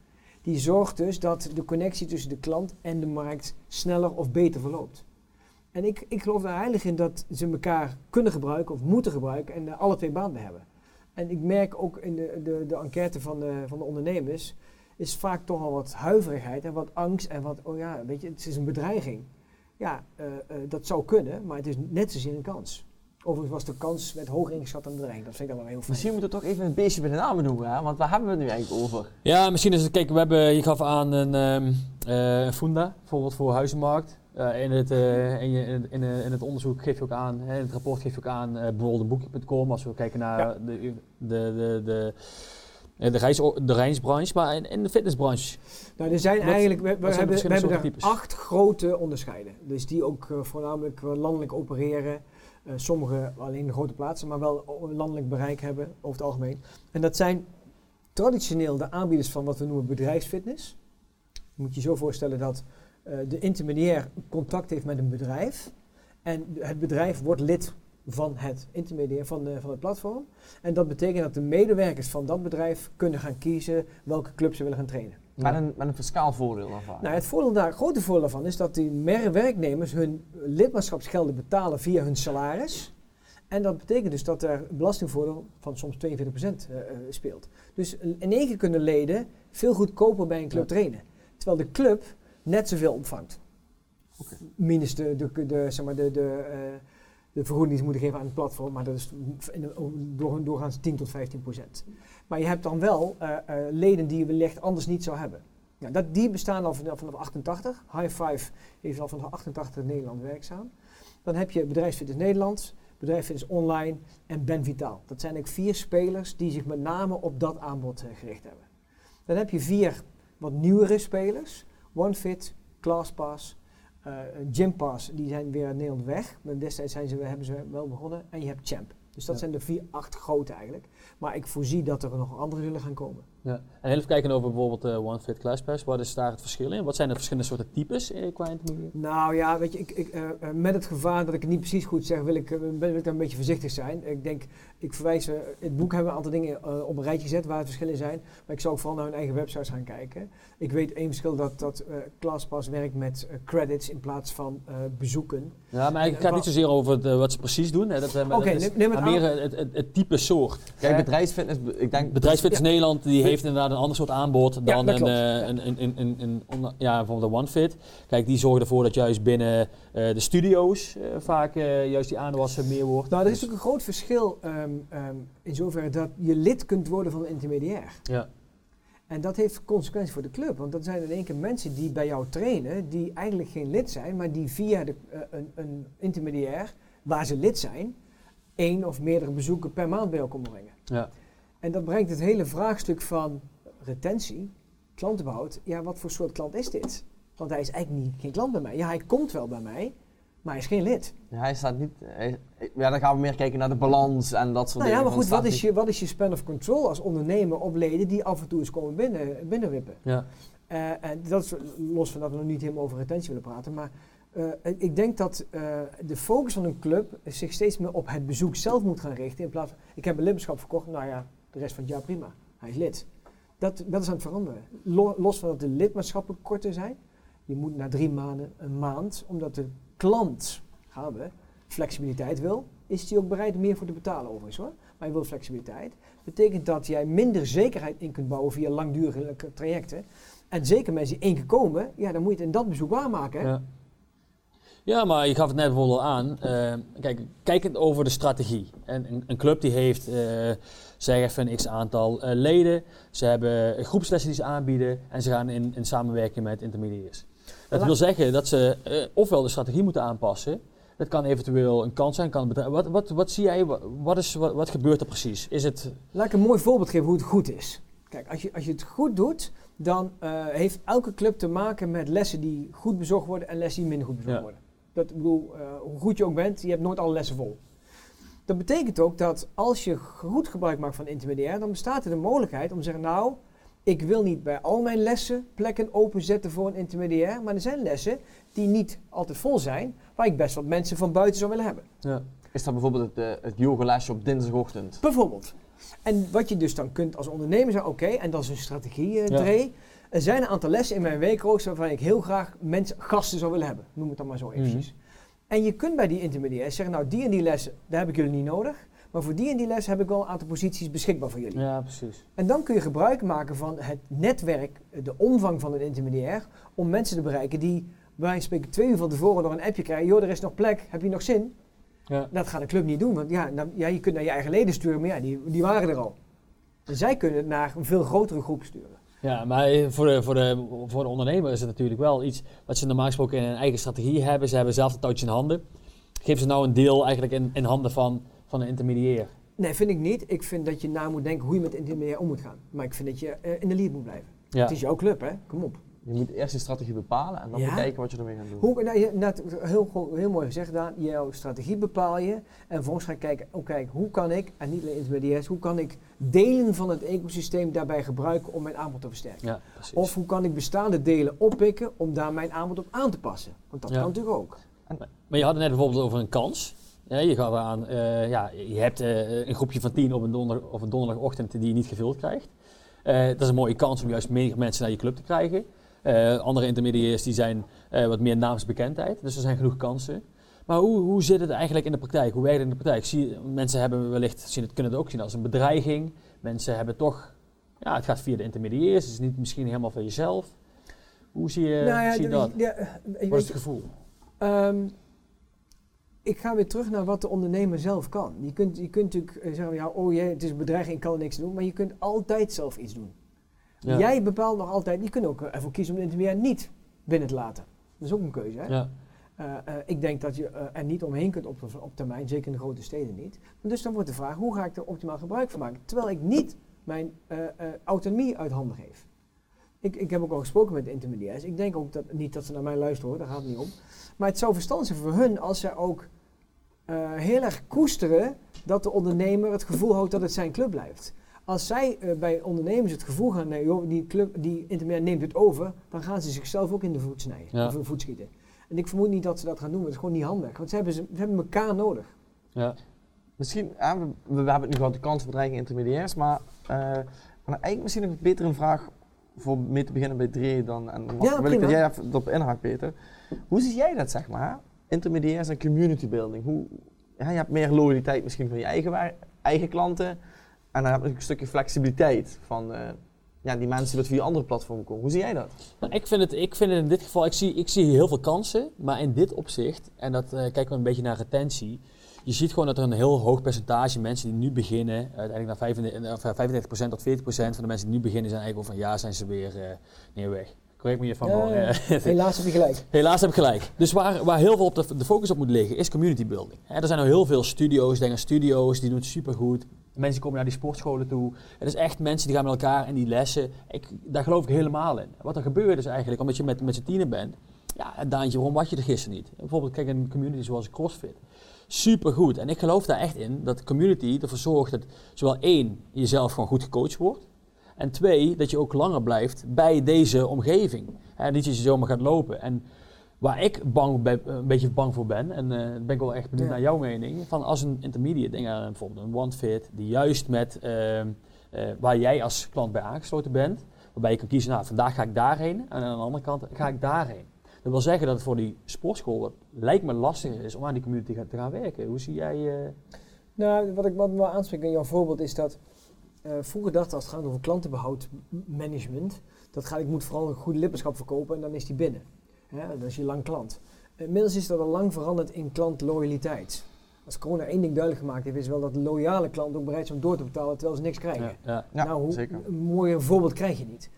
Die zorgt dus dat de connectie tussen de klant en de markt sneller of beter verloopt. En ik, ik geloof er heilig in dat ze elkaar kunnen gebruiken of moeten gebruiken en er alle twee bij hebben. En ik merk ook in de, de, de enquête van de, van de ondernemers, is vaak toch al wat huiverigheid en wat angst en wat, oh ja, weet je, het is een bedreiging. Ja, eh, eh, dat zou kunnen, maar het is net zozeer een kans. Overigens was de kans met hoger ingeschat dan bedreiging. Dat vind ik dan wel heel fijn. Misschien moeten we toch even een beestje bij de naam noemen, hè? want waar hebben we het nu eigenlijk over? Ja, misschien is het, kijk, we hebben, je gaf aan een ehm eh, Funda, bijvoorbeeld voor huizenmarkt. Eh, in, het, eh, in, je, in, in, in het onderzoek geef je ook aan, hè, in het rapport geef je ook aan, eh, bijvoorbeeld boekje.com, als we kijken naar Ja. de, de, de, de, eh, de, reis, de reisbranche, maar in, in de fitnessbranche. Nou, er zijn eigenlijk, we, zijn hebben, we hebben er types? acht grote onderscheiden. Dus die ook eh, voornamelijk eh, landelijk opereren. Eh, sommige alleen in grote plaatsen, maar wel landelijk bereik hebben over het algemeen. En dat zijn traditioneel de aanbieders van wat we noemen bedrijfsfitness. Moet je zo voorstellen dat eh, de intermediair contact heeft met een bedrijf. En het bedrijf wordt lid van het intermediair, van, de, van het platform. En dat betekent dat de medewerkers van dat bedrijf kunnen gaan kiezen welke club ze willen gaan trainen. Met een, met een fiscaal voordeel dan vaak. Nou, het voordeel daar, grote voordeel daarvan is dat die mer- werknemers hun lidmaatschapsgelden betalen via hun salaris. En dat betekent dus dat er een belastingvoordeel van soms 42% eh, eh, speelt. Dus in één keer kunnen leden veel goedkoper bij een club Ja. trainen. Terwijl de club net zoveel opvangt. Oké. Minus de, de, de, zeg maar de, de, eh, de vergoeding die ze moeten geven aan het platform. Maar dat is in de- door, doorgaans 10 tot 15 procent. Maar je hebt dan wel eh, eh, leden die je wellicht anders niet zou hebben. Ja, dat, die bestaan al vanaf, vanaf 88. High Five is al vanaf 88 in Nederland werkzaam. Dan heb je Bedrijfsfitness Nederland, Bedrijfsfitness Online en Ben Vitaal. Dat zijn ook vier spelers die zich met name op dat aanbod gericht hebben. Dan heb je vier wat nieuwere spelers. OneFit, ClassPass, eh Gympass, die zijn weer uit Nederland weg. Maar destijds zijn ze, hebben ze wel begonnen. En je hebt Champ. Dus dat Ja. zijn de vier, acht grote eigenlijk. Maar ik voorzie dat er nog andere zullen gaan komen. Ja. En even kijken over bijvoorbeeld eh OneFit ClassPass. Wat is daar het verschil in? Wat zijn de verschillende soorten types eh, qua intermediate? Nou ja, weet je, ik, ik, eh, met het gevaar dat ik het niet precies goed zeg, wil ik, ben- wil ik daar een beetje voorzichtig zijn. Ik denk, ik verwijs, eh, het boek hebben we een aantal dingen op een rijtje gezet waar het verschillen zijn. Maar ik zou ook vooral naar hun eigen websites gaan kijken. Ik weet één verschil dat, dat ClassPass werkt met credits in plaats van bezoeken. Ja, maar het gaat niet zozeer over wat ze precies doen. Hè. Dat, Oké, neem- neem het maar meer aan. het, het, het type soort. Kijk, Eh, bedrijfsfitness, be- ik denk... Bedrijfsfitness Ja. Nederland die heeft inderdaad een ander soort aanbod dan een, eh, een, een, een, een, een ja, bijvoorbeeld de OneFit. Kijk, die zorgen ervoor dat juist binnen eh, de studio's vaak juist die aanwas meer wordt. Nou, er is Dus- natuurlijk een groot verschil ehm, ehm, in zoverre dat je lid kunt worden van een intermediair. ja. En dat heeft consequenties voor de club. Want dat zijn in één keer mensen die bij jou trainen, die eigenlijk geen lid zijn, maar die via de, een, een intermediair, waar ze lid zijn, één of meerdere bezoeken per maand bij jou komen brengen. Ja. En dat brengt het hele vraagstuk van retentie, klantenbehoud. Ja, wat voor soort klant is dit? Want hij is eigenlijk niet, geen klant bij mij. Ja, hij komt wel bij mij, maar hij is geen lid. Ja, hij staat niet... hij- ja, dan gaan we meer kijken naar de balans en dat soort Nou ja, dingen. maar van goed, wat is, je, wat is je span of control als ondernemer op leden die af en toe eens komen binnen, binnenwippen? Ja. Eh, en dat is los van dat we nog niet helemaal over retentie willen praten. Maar eh, ik denk dat eh, de focus van een club zich steeds meer op het bezoek zelf moet gaan richten. In plaats van, ik heb een lidmaatschap verkocht, nou ja, de rest van het jaar prima. Hij is lid. Dat, dat is aan het veranderen. Lo- los van dat de lidmaatschappen korter zijn. Je moet na drie maanden, een maand, omdat de klant, gaan we, flexibiliteit wil, is die ook bereid meer voor te betalen overigens hoor. Maar hij wil flexibiliteit. Betekent dat jij minder zekerheid in kunt bouwen via langdurige trajecten. En zeker mensen die één keer komen, ja, dan moet je het in dat bezoek waarmaken. Ja. Ja, maar je gaf het net bijvoorbeeld al aan. eh, kijk, kijkend over de strategie. En een, een club die heeft, eh, zeg even een x aantal eh, leden. Ze hebben groepslessen die ze aanbieden. En ze gaan in, in samenwerking met intermediairs. Dat wil zeggen dat ze ofwel de strategie moeten aanpassen. Dat kan eventueel een kans zijn. Kan een bedrijf, wat, wat, wat zie jij? Wat, is, wat, wat gebeurt er precies? Is het... Laat ik een mooi voorbeeld geven hoe het goed is. Kijk, als je, als je het goed doet, dan heeft elke club te maken met lessen die goed bezocht worden en lessen die minder goed bezocht Ja. worden. Dat, ik bedoel, eh, hoe goed je ook bent, je hebt nooit alle lessen vol. Dat betekent ook dat als je goed gebruik maakt van intermediair, dan bestaat er de mogelijkheid om te zeggen, nou, ik wil niet bij al mijn lessen plekken openzetten voor een intermediair, maar er zijn lessen die niet altijd vol zijn, waar ik best wat mensen van buiten zou willen hebben. Ja. Is dat bijvoorbeeld het, eh, het yogalesje op dinsdagochtend? Bijvoorbeeld. En wat je dus dan kunt als ondernemer zeggen, oké, en dat is een strategie, eh Ja. Dre. Er zijn een aantal lessen in mijn weekrooster waarvan ik heel graag mensen, gasten zou willen hebben. Noem het dan maar zo eventjes. En je kunt bij die intermediairs zeggen, nou die en die lessen, daar heb ik jullie niet nodig. Maar voor die en die les heb ik wel een aantal posities beschikbaar voor jullie. ja, precies. En dan kun je gebruik maken van het netwerk, de omvang van een intermediair, om mensen te bereiken die, wij spreken twee uur van tevoren nog een appje krijgen, joh, er is nog plek, heb je nog zin? Ja. Dat gaat de club niet doen, want ja, nou, ja, je kunt naar je eigen leden sturen, maar ja, die, die waren er al. En zij kunnen het naar een veel grotere groep sturen. Ja, maar eh, voor de, voor, de, voor de ondernemer is het natuurlijk wel iets wat ze normaal gesproken in hun eigen strategie hebben. Ze hebben zelf het touwtje in handen. Geef ze nou een deel eigenlijk in, in handen van, van een intermediair. Nee, vind ik niet. Ik vind dat je na moet denken hoe je met intermediair om moet gaan. Maar ik vind dat je eh, in de lead moet blijven. Ja. Het is jouw club, hè? Kom op. Je moet eerst je strategie bepalen en dan Ja. bekijken wat je ermee gaat doen. Hoe, nou, je- net, heel, heel mooi gezegd Daan, jouw strategie bepaal je en vervolgens ga je kijken, oh, kijk, hoe kan ik, en niet alleen intermediairs, hoe kan ik delen van het ecosysteem daarbij gebruiken om mijn aanbod te versterken? Ja. Of hoe kan ik bestaande delen oppikken om daar mijn aanbod op aan te passen? Want dat Ja. kan natuurlijk ook. Maar je had het net bijvoorbeeld over een kans. Ja, je, gaat aan, eh, ja, je hebt eh, een groepje van tien op een, donder, of een donderdagochtend die je niet gevuld krijgt. Eh, dat is een mooie kans om juist meer mensen naar je club te krijgen. Eh, andere intermediairs die zijn eh, wat meer naamsbekendheid, dus er zijn genoeg kansen. Maar hoe, hoe zit het eigenlijk in de praktijk? Hoe werkt het in de praktijk? Zie, mensen hebben wellicht, zien het, kunnen het ook zien als een bedreiging. Mensen hebben toch, ja, het gaat via de intermediairs, het is niet misschien helemaal van jezelf. Hoe zie je, Nou ja, zie je dat? ja, eh, Wat is het gevoel? Ehm, ik ga weer terug naar wat de ondernemer zelf kan. Je kunt, je kunt natuurlijk zeggen, ja, oh jee, het is een bedreiging, ik kan niks doen. Maar je kunt altijd zelf iets doen. Ja. Jij bepaalt nog altijd, je kunt ook ervoor kiezen om de intermediair niet binnen te laten. Dat is ook een keuze. Hè? Ja. Eh, eh, ik denk dat je eh, er niet omheen kunt op, op termijn, zeker in de grote steden niet. Dus dan wordt de vraag, hoe ga ik er optimaal gebruik van maken? Terwijl ik niet mijn autonomie uit handen geef. Ik, ik heb ook al gesproken met de intermediairs. Ik denk ook dat, niet dat ze naar mij luisteren hoor, daar gaat het niet om. Maar het zou verstandig zijn voor hun als zij ook heel erg koesteren dat de ondernemer het gevoel houdt dat het zijn club blijft. Als zij eh, bij ondernemers het gevoel gaan, nee, joh, die, club, die intermediair neemt het over, dan gaan ze zichzelf ook in de voet snijden, Ja. of in de voet schieten. En ik vermoed niet dat ze dat gaan doen, want het is gewoon niet handig. Want ze hebben, ze, ze hebben elkaar nodig. Ja. Misschien, ja, we, we hebben het nu gehad, de kansbedreiging intermediairs, maar, eh, maar eigenlijk misschien nog beter een vraag voor mee te beginnen bij Dre dan, en dan Ja, wil ik dat jij even erop inhaakt, Peter. Hoe zie jij dat, zeg maar, intermediairs en community building? Hoe, ja, je hebt meer loyaliteit misschien van je eigen, waar- eigen klanten en dan heb je een stukje flexibiliteit van eh, ja, die mensen die wat via andere platformen komen. Hoe zie jij dat? Nou, ik, vind het, ik vind het in dit geval, ik zie, ik zie heel veel kansen, maar in dit opzicht, en dat eh, kijken we een beetje naar retentie, je ziet gewoon dat er een heel hoog percentage mensen die nu beginnen, uiteindelijk naar 35, of, eh, 35% tot 40% van de mensen die nu beginnen zijn eigenlijk over een jaar zijn ze weer eh niet weg. Correct me hiervan. Ja, ja. eh, [LAUGHS] Helaas heb je gelijk. Helaas heb ik gelijk. Dus waar, waar heel veel op de, de focus op moet liggen, is community building. Hè, er zijn al heel veel studio's, denk aan studio's, die doen het supergoed. Mensen komen naar die sportscholen toe. Het is echt mensen die gaan met elkaar en die lessen. Ik, daar geloof ik helemaal in. Wat er gebeurt is eigenlijk, omdat je met, met z'n tienen bent. Ja, Daantje, waarom was je er gisteren niet? Bijvoorbeeld, kijk, een community zoals CrossFit. Supergoed. En ik geloof daar echt in dat de community ervoor zorgt dat zowel één, jezelf gewoon goed gecoacht wordt. En twee, dat je ook langer blijft bij deze omgeving. En niet dat je zomaar gaat lopen. En waar ik bang ben, een beetje bang voor ben, en eh ben ik wel echt benieuwd Ja. naar jouw mening, van als een intermediate, denk aan bijvoorbeeld een OneFit, die juist met, ehm, eh, waar jij als klant bij aangesloten bent, waarbij je kan kiezen, nou vandaag ga ik daarheen, en aan de andere kant ga ik daarheen. Dat wil zeggen dat het voor die sportschool, wat lijkt me lastiger is om aan die community ga- te gaan werken. Hoe zie jij... eh, Nou, wat ik wat me wel aanspreek in jouw voorbeeld is dat vroeger dacht als het gaat over klantenbehoud management, dat gaat, ik moet vooral een goede lidmaatschap verkopen en dan is die binnen. Hè, dat is je lang klant. Inmiddels is dat al lang veranderd in klantloyaliteit. Als corona één ding duidelijk gemaakt heeft, is wel dat loyale klanten ook bereid zijn om door te betalen terwijl ze niks krijgen. ja, ja. Ja, nou, hoe, zeker. een mooier voorbeeld krijg je niet.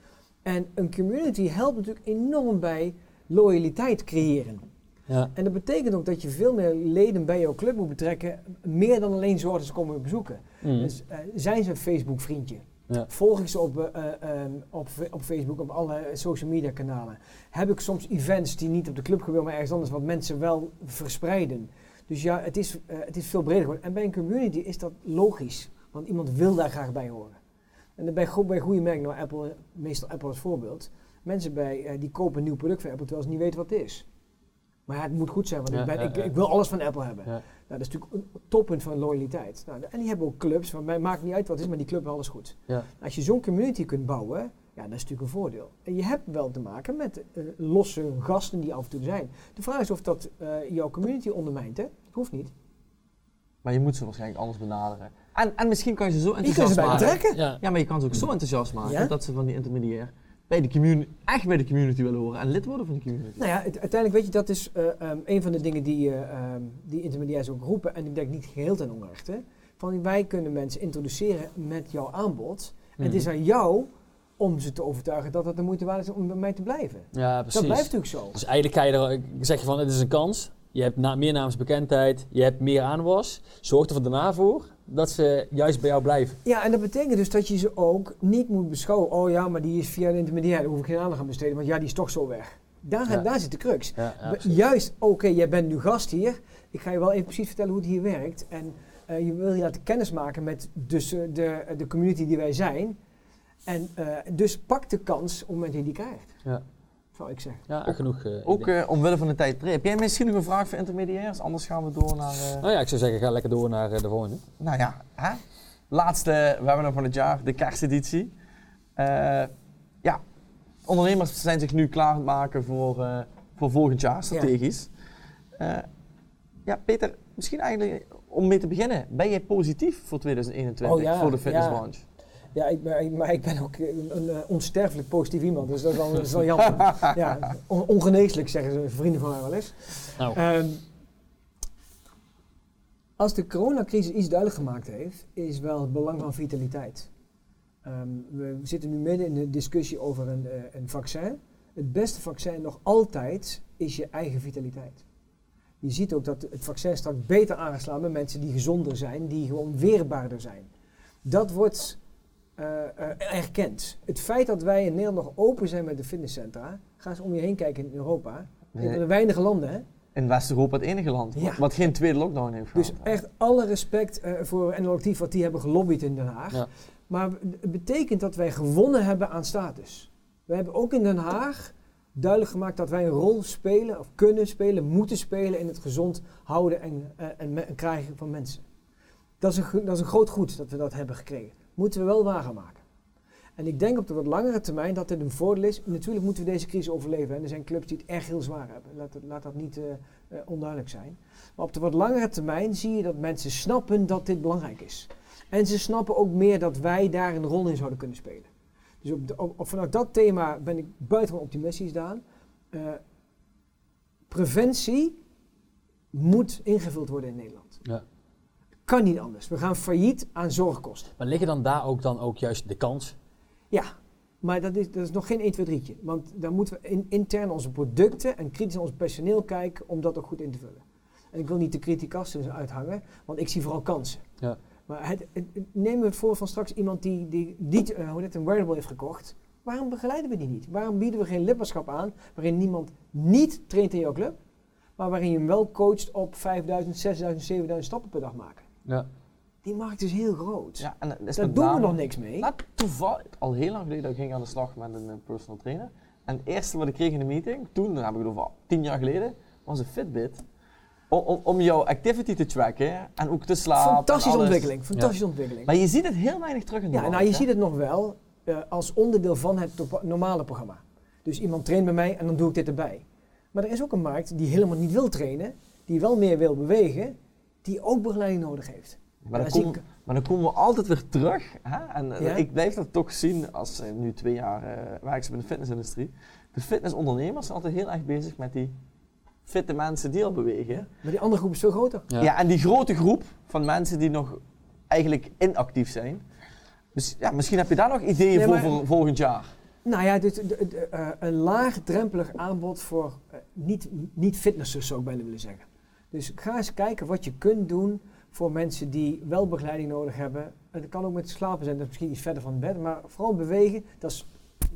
En een community helpt natuurlijk enorm bij loyaliteit creëren. Ja. En dat betekent ook dat je veel meer leden bij jouw club moet betrekken, meer dan alleen zorgen dat ze komen bezoeken. Mhm. Dus eh, zijn ze een Facebook vriendje? Ja. Volg ik ze op, eh, eh, ehm, op, op Facebook, op alle social media kanalen? Heb ik soms events die niet op de club gebeuren, maar ergens anders, wat mensen wel verspreiden? Dus ja, het is, eh, het is veel breder geworden. En bij een community is dat logisch, want iemand wil daar graag bij horen. En bij, go- bij goede merken, nou Apple, meestal Apple als voorbeeld, mensen bij, die kopen een nieuw product van Apple terwijl ze niet weten wat het is. Maar ja, het moet goed zijn, want Ja, ik, ben, ja, ik, ik wil alles van Apple hebben. Ja. Nou, dat is natuurlijk een toppunt van loyaliteit. Nou, en die hebben ook clubs, van mij maakt niet uit wat het is, maar die club heeft alles goed. Ja. Als je zo'n community kunt bouwen, ja, dat is natuurlijk een voordeel. En je hebt wel te maken met eh, losse gasten die af en toe zijn. De vraag is of dat eh, jouw community ondermijnt, hè? Dat hoeft niet. Maar je moet ze waarschijnlijk anders benaderen. En, en misschien kan je ze zo Je kunt enthousiast ze bij maken. betrekken. Ja. Ja, maar je kan ze ook zo enthousiast maken Ja? dat ze van die intermediair bij de community, echt bij de community willen horen en lid worden van die community. Nou ja, het- uiteindelijk weet je, dat is eh, ehm, een van de dingen die, eh, ehm, die intermediairs ook roepen. En ik denk niet geheel ten onrechte. Van wij kunnen mensen introduceren met jouw aanbod. En het is Mhm. aan jou om ze te overtuigen dat het de moeite waard is om bij mij te blijven. Ja, precies. Dat blijft natuurlijk zo. Dus eigenlijk ga je er, zeg je van, het is een kans. je hebt na, meer naamsbekendheid, je hebt meer aanwas. Zorg er daarna voor dat ze juist bij jou blijven. Ja, en dat betekent dus dat je ze ook niet moet beschouwen. Oh ja, maar die is via de intermediair, daar hoef ik geen aandacht aan besteden, want ja, die is toch zo weg. Daar, Ja. daar zit de crux. Ja. Juist, oké, jij bent nu gast hier. Ik ga je wel even precies vertellen hoe het hier werkt. En eh, je wil je laten kennismaken met dus, eh, de, de community die wij zijn. En eh, dus pak de kans op het moment dat je die krijgt, Ja. Zou ik zeggen. Ja, genoeg. eh, Ook eh, omwille van de tijd. Heb jij misschien nog een vraag voor intermediairs? Anders gaan we door naar... eh, nou ja, ik zou zeggen, ga lekker door naar de volgende. Nou ja, hè? laatste webinar van het jaar, de kersteditie. Eh, ja, ondernemers zijn zich nu klaar aan het maken voor, eh, voor volgend jaar, strategisch. Ja. ja, Peter, misschien eigenlijk om mee te beginnen. Ben jij positief voor 2021 Oh ja, voor de fitnessbranche? Ja, ik ben, ik- maar ik ben ook een, een, onsterfelijk positief iemand, dus dat is wel, dat is wel jammer. [LAUGHS] ja, on- ongeneeslijk zeggen ze vrienden van mij wel eens. Nou, Ehm, als de coronacrisis iets duidelijk gemaakt heeft, is wel het belang van vitaliteit. Ehm, we zitten nu midden in de discussie over een, eh, een vaccin. Het beste vaccin nog altijd is je eigen vitaliteit. Je ziet ook dat het vaccin straks beter aangeslagen bij mensen die gezonder zijn, die gewoon weerbaarder zijn. Dat wordt eh, eh, erkend. Het feit dat wij in Nederland nog open zijn met de fitnesscentra, ga eens om je heen kijken in Europa. Van de weinige landen, hè? In West-Europa het enige land Ja. wat geen tweede lockdown heeft Dus gehad. echt alle respect eh, voor NL Actief wat die hebben gelobbyd in Den Haag. Ja. Maar het betekent dat wij gewonnen hebben aan status. We hebben ook in Den Haag duidelijk gemaakt dat wij een rol spelen, of kunnen spelen, moeten spelen in het gezond houden en, eh, en, krijgen van mensen. Dat is, een, dat is een groot goed dat we dat hebben gekregen. Moeten we wel waar gaan maken. En ik denk op de wat langere termijn dat dit een voordeel is. Natuurlijk moeten we deze crisis overleven. En er zijn clubs die het echt heel zwaar hebben. Laat, laat dat niet eh, eh, onduidelijk zijn. Maar op de wat langere termijn zie je dat mensen snappen dat dit belangrijk is. En ze snappen ook meer dat wij daar een rol in zouden kunnen spelen. Dus op de, vanuit dat thema ben ik buitengewoon optimistisch, Daan. Eh, preventie moet ingevuld worden in Nederland. Ja. Kan niet anders. We gaan failliet aan zorgkosten. maar liggen dan daar ook dan ook juist de kans? Ja, maar dat is, dat is nog geen 1, 2, 3'tje. Want dan moeten we in, intern onze producten en kritisch naar ons personeel kijken om dat ook goed in te vullen. En ik wil niet de criticassen uithangen, want ik zie vooral kansen. Ja. Maar het, het, het- neem het voor van straks iemand die, die niet eh, hoe dit, een wearable heeft gekocht. Waarom begeleiden we die niet? Waarom bieden we geen lidmaatschap aan waarin niemand niet traint in jouw club, maar waarin je hem wel coacht op 5000, 6000, 7000 stappen per dag maken? Ja. Die markt is heel groot. Ja, en dat is Daar doen we nog niks mee. Nou, toevallig, al heel lang geleden ging ik aan de slag met een eh, personal trainer. En het eerste wat ik kreeg in de meeting, toen, dan heb ik het over tien jaar geleden, was een Fitbit. Om, om, om jouw activity te tracken en ook te slapen. en Fantastische ontwikkeling. Fantastische ontwikkeling. Maar je ziet het heel weinig terug in de Ja, markt, nou je hè? ziet het nog wel eh, als onderdeel van het normale programma. Dus iemand traint bij mij en dan doe ik dit erbij. Maar er is ook een markt die helemaal niet wil trainen, die wel meer wil bewegen, die ook begeleiding nodig heeft. Maar dan, maar dan komen we altijd weer terug. Hè? En eh, Ja? ik blijf dat toch zien als eh, nu twee jaar uh, werkzaam in de fitnessindustrie. De fitnessondernemers zijn altijd heel erg bezig met die fitte mensen die al bewegen. Maar die andere groep is veel groter. Ja. en die grote groep van mensen die nog eigenlijk inactief zijn. Dus ja, misschien heb je daar nog ideeën Nee, voor, maar- voor volgend jaar. Nou ja, dit, de- de- eh, een laagdrempelig aanbod voor eh, niet, niet fitnessers zou ik bijna willen zeggen. Dus ga eens kijken wat je kunt doen voor mensen die wel begeleiding nodig hebben. Het kan ook met slapen zijn, dat is misschien iets verder van het bed, maar vooral bewegen, dat is,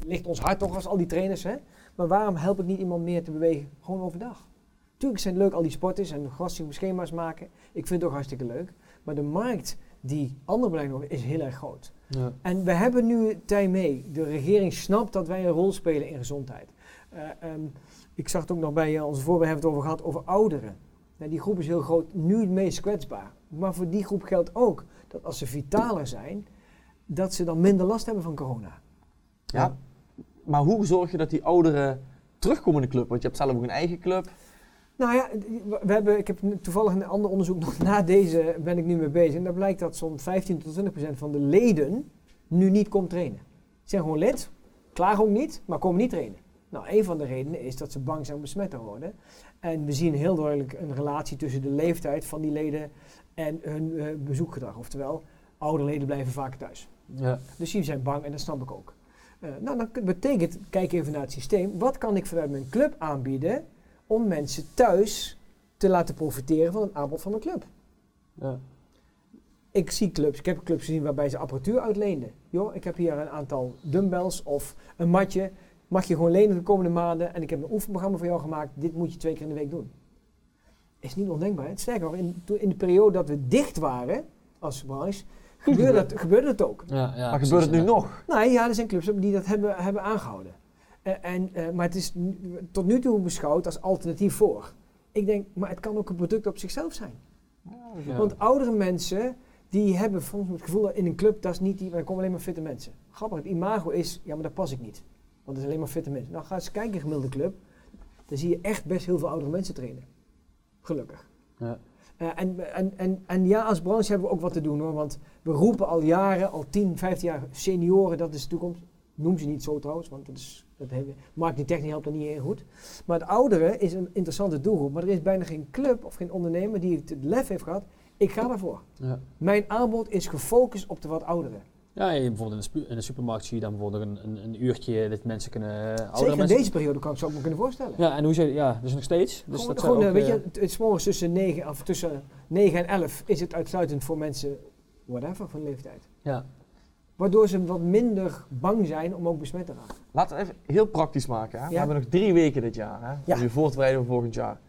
ligt ons hart toch als al die trainers. Hè? Maar waarom help ik niet iemand meer te bewegen? Gewoon overdag. Tuurlijk zijn het leuk al die sporters en gasten schema's maken. Ik vind het ook hartstikke leuk. Maar de markt die andere nodig is heel erg groot. Ja. En we hebben nu tijd mee. De regering snapt dat wij een rol spelen in gezondheid. Eh, ehm, ik zag het ook nog bij eh, onze voorbeeld hebben het over gehad over ouderen. Nou, die groep is heel groot, nu het meest kwetsbaar. Maar voor die groep geldt ook dat als ze vitaler zijn, dat ze dan minder last hebben van corona. Ja. Maar hoe zorg je dat die ouderen terugkomen in de club? Want je hebt zelf ook een eigen club. Nou ja, we hebben, ik heb toevallig een ander onderzoek nog na deze ben ik nu mee bezig. En daar blijkt dat zo'n 15 tot 20 procent van de leden nu niet komt trainen. Ze zijn gewoon lid, klagen ook niet, maar komen niet trainen. Nou, een van de redenen is dat ze bang zijn om besmet te worden. En we zien heel duidelijk een relatie tussen de leeftijd van die leden en hun eh, bezoekgedrag. Oftewel, oude leden blijven vaker thuis. Ja. Dus die zijn bang en dat snap ik ook. Eh, nou, dan betekent, kijk even naar het systeem. Wat kan ik vanuit mijn club aanbieden om mensen thuis te laten profiteren van het aanbod van mijn club. Ja. Ik zie clubs, ik heb clubs gezien waarbij ze apparatuur uitleenden. Joh, ik heb hier een aantal dumbbells of een matje. Mag je gewoon lenen de komende maanden en ik heb een oefenprogramma voor jou gemaakt. Dit moet je twee keer in de week doen. Is niet ondenkbaar. hè? Sterker nog, in, toen- in de periode dat we dicht waren als branche, gebeurde, dat, gebeurde het ook. Ja, ja, maar precies, gebeurt het nu ja. nog? Nou ja, er zijn clubs die dat hebben, hebben aangehouden. Eh, en, eh, maar het is tot nu toe beschouwd als alternatief voor. Ik denk, maar het kan ook een product op zichzelf zijn. Ja. Want oudere mensen, die hebben soms het gevoel dat in een club, dat is niet die, maar er komen alleen maar fitte mensen. Grappig, het imago is, ja maar daar pas ik niet. Want er zijn alleen maar fitte mensen. Nou ga eens kijken in een gemiddelde club, dan zie je echt best heel veel oudere mensen trainen. Gelukkig. Ja. Eh, en, en, en, en ja, als branche hebben we ook wat te doen hoor. Want we roepen al jaren, al 10, 15 jaar, senioren, dat is de toekomst. Noem ze niet zo trouwens, want dat is, dat marketingtechnisch helpt dat niet heel goed. Maar het ouderen is een interessante doelgroep. Maar er is bijna geen club of geen ondernemer die het lef heeft gehad. Ik ga daarvoor. Ja. Mijn aanbod is gefocust op de wat ouderen. Ja, je- bijvoorbeeld in de, spu- in de supermarkt zie je dan bijvoorbeeld een, een, een uurtje dat mensen kunnen... oudere Zeker in mensen- deze periode kan ik zo ook me kunnen voorstellen. Ja, en hoe je, ja, dus nog steeds. Dus gewoon, dat gewoon, eh, ook, weet eh, je, het, het is morgens tussen 9, of tussen 9 en 11 is het uitsluitend voor mensen, whatever, van leeftijd. Ja, Waardoor ze wat minder bang zijn om ook besmet te raken. Laten we even heel praktisch maken. Hè? We hebben nog drie weken dit jaar. Hè? Ja. Om je voor te bereiden voor volgend jaar.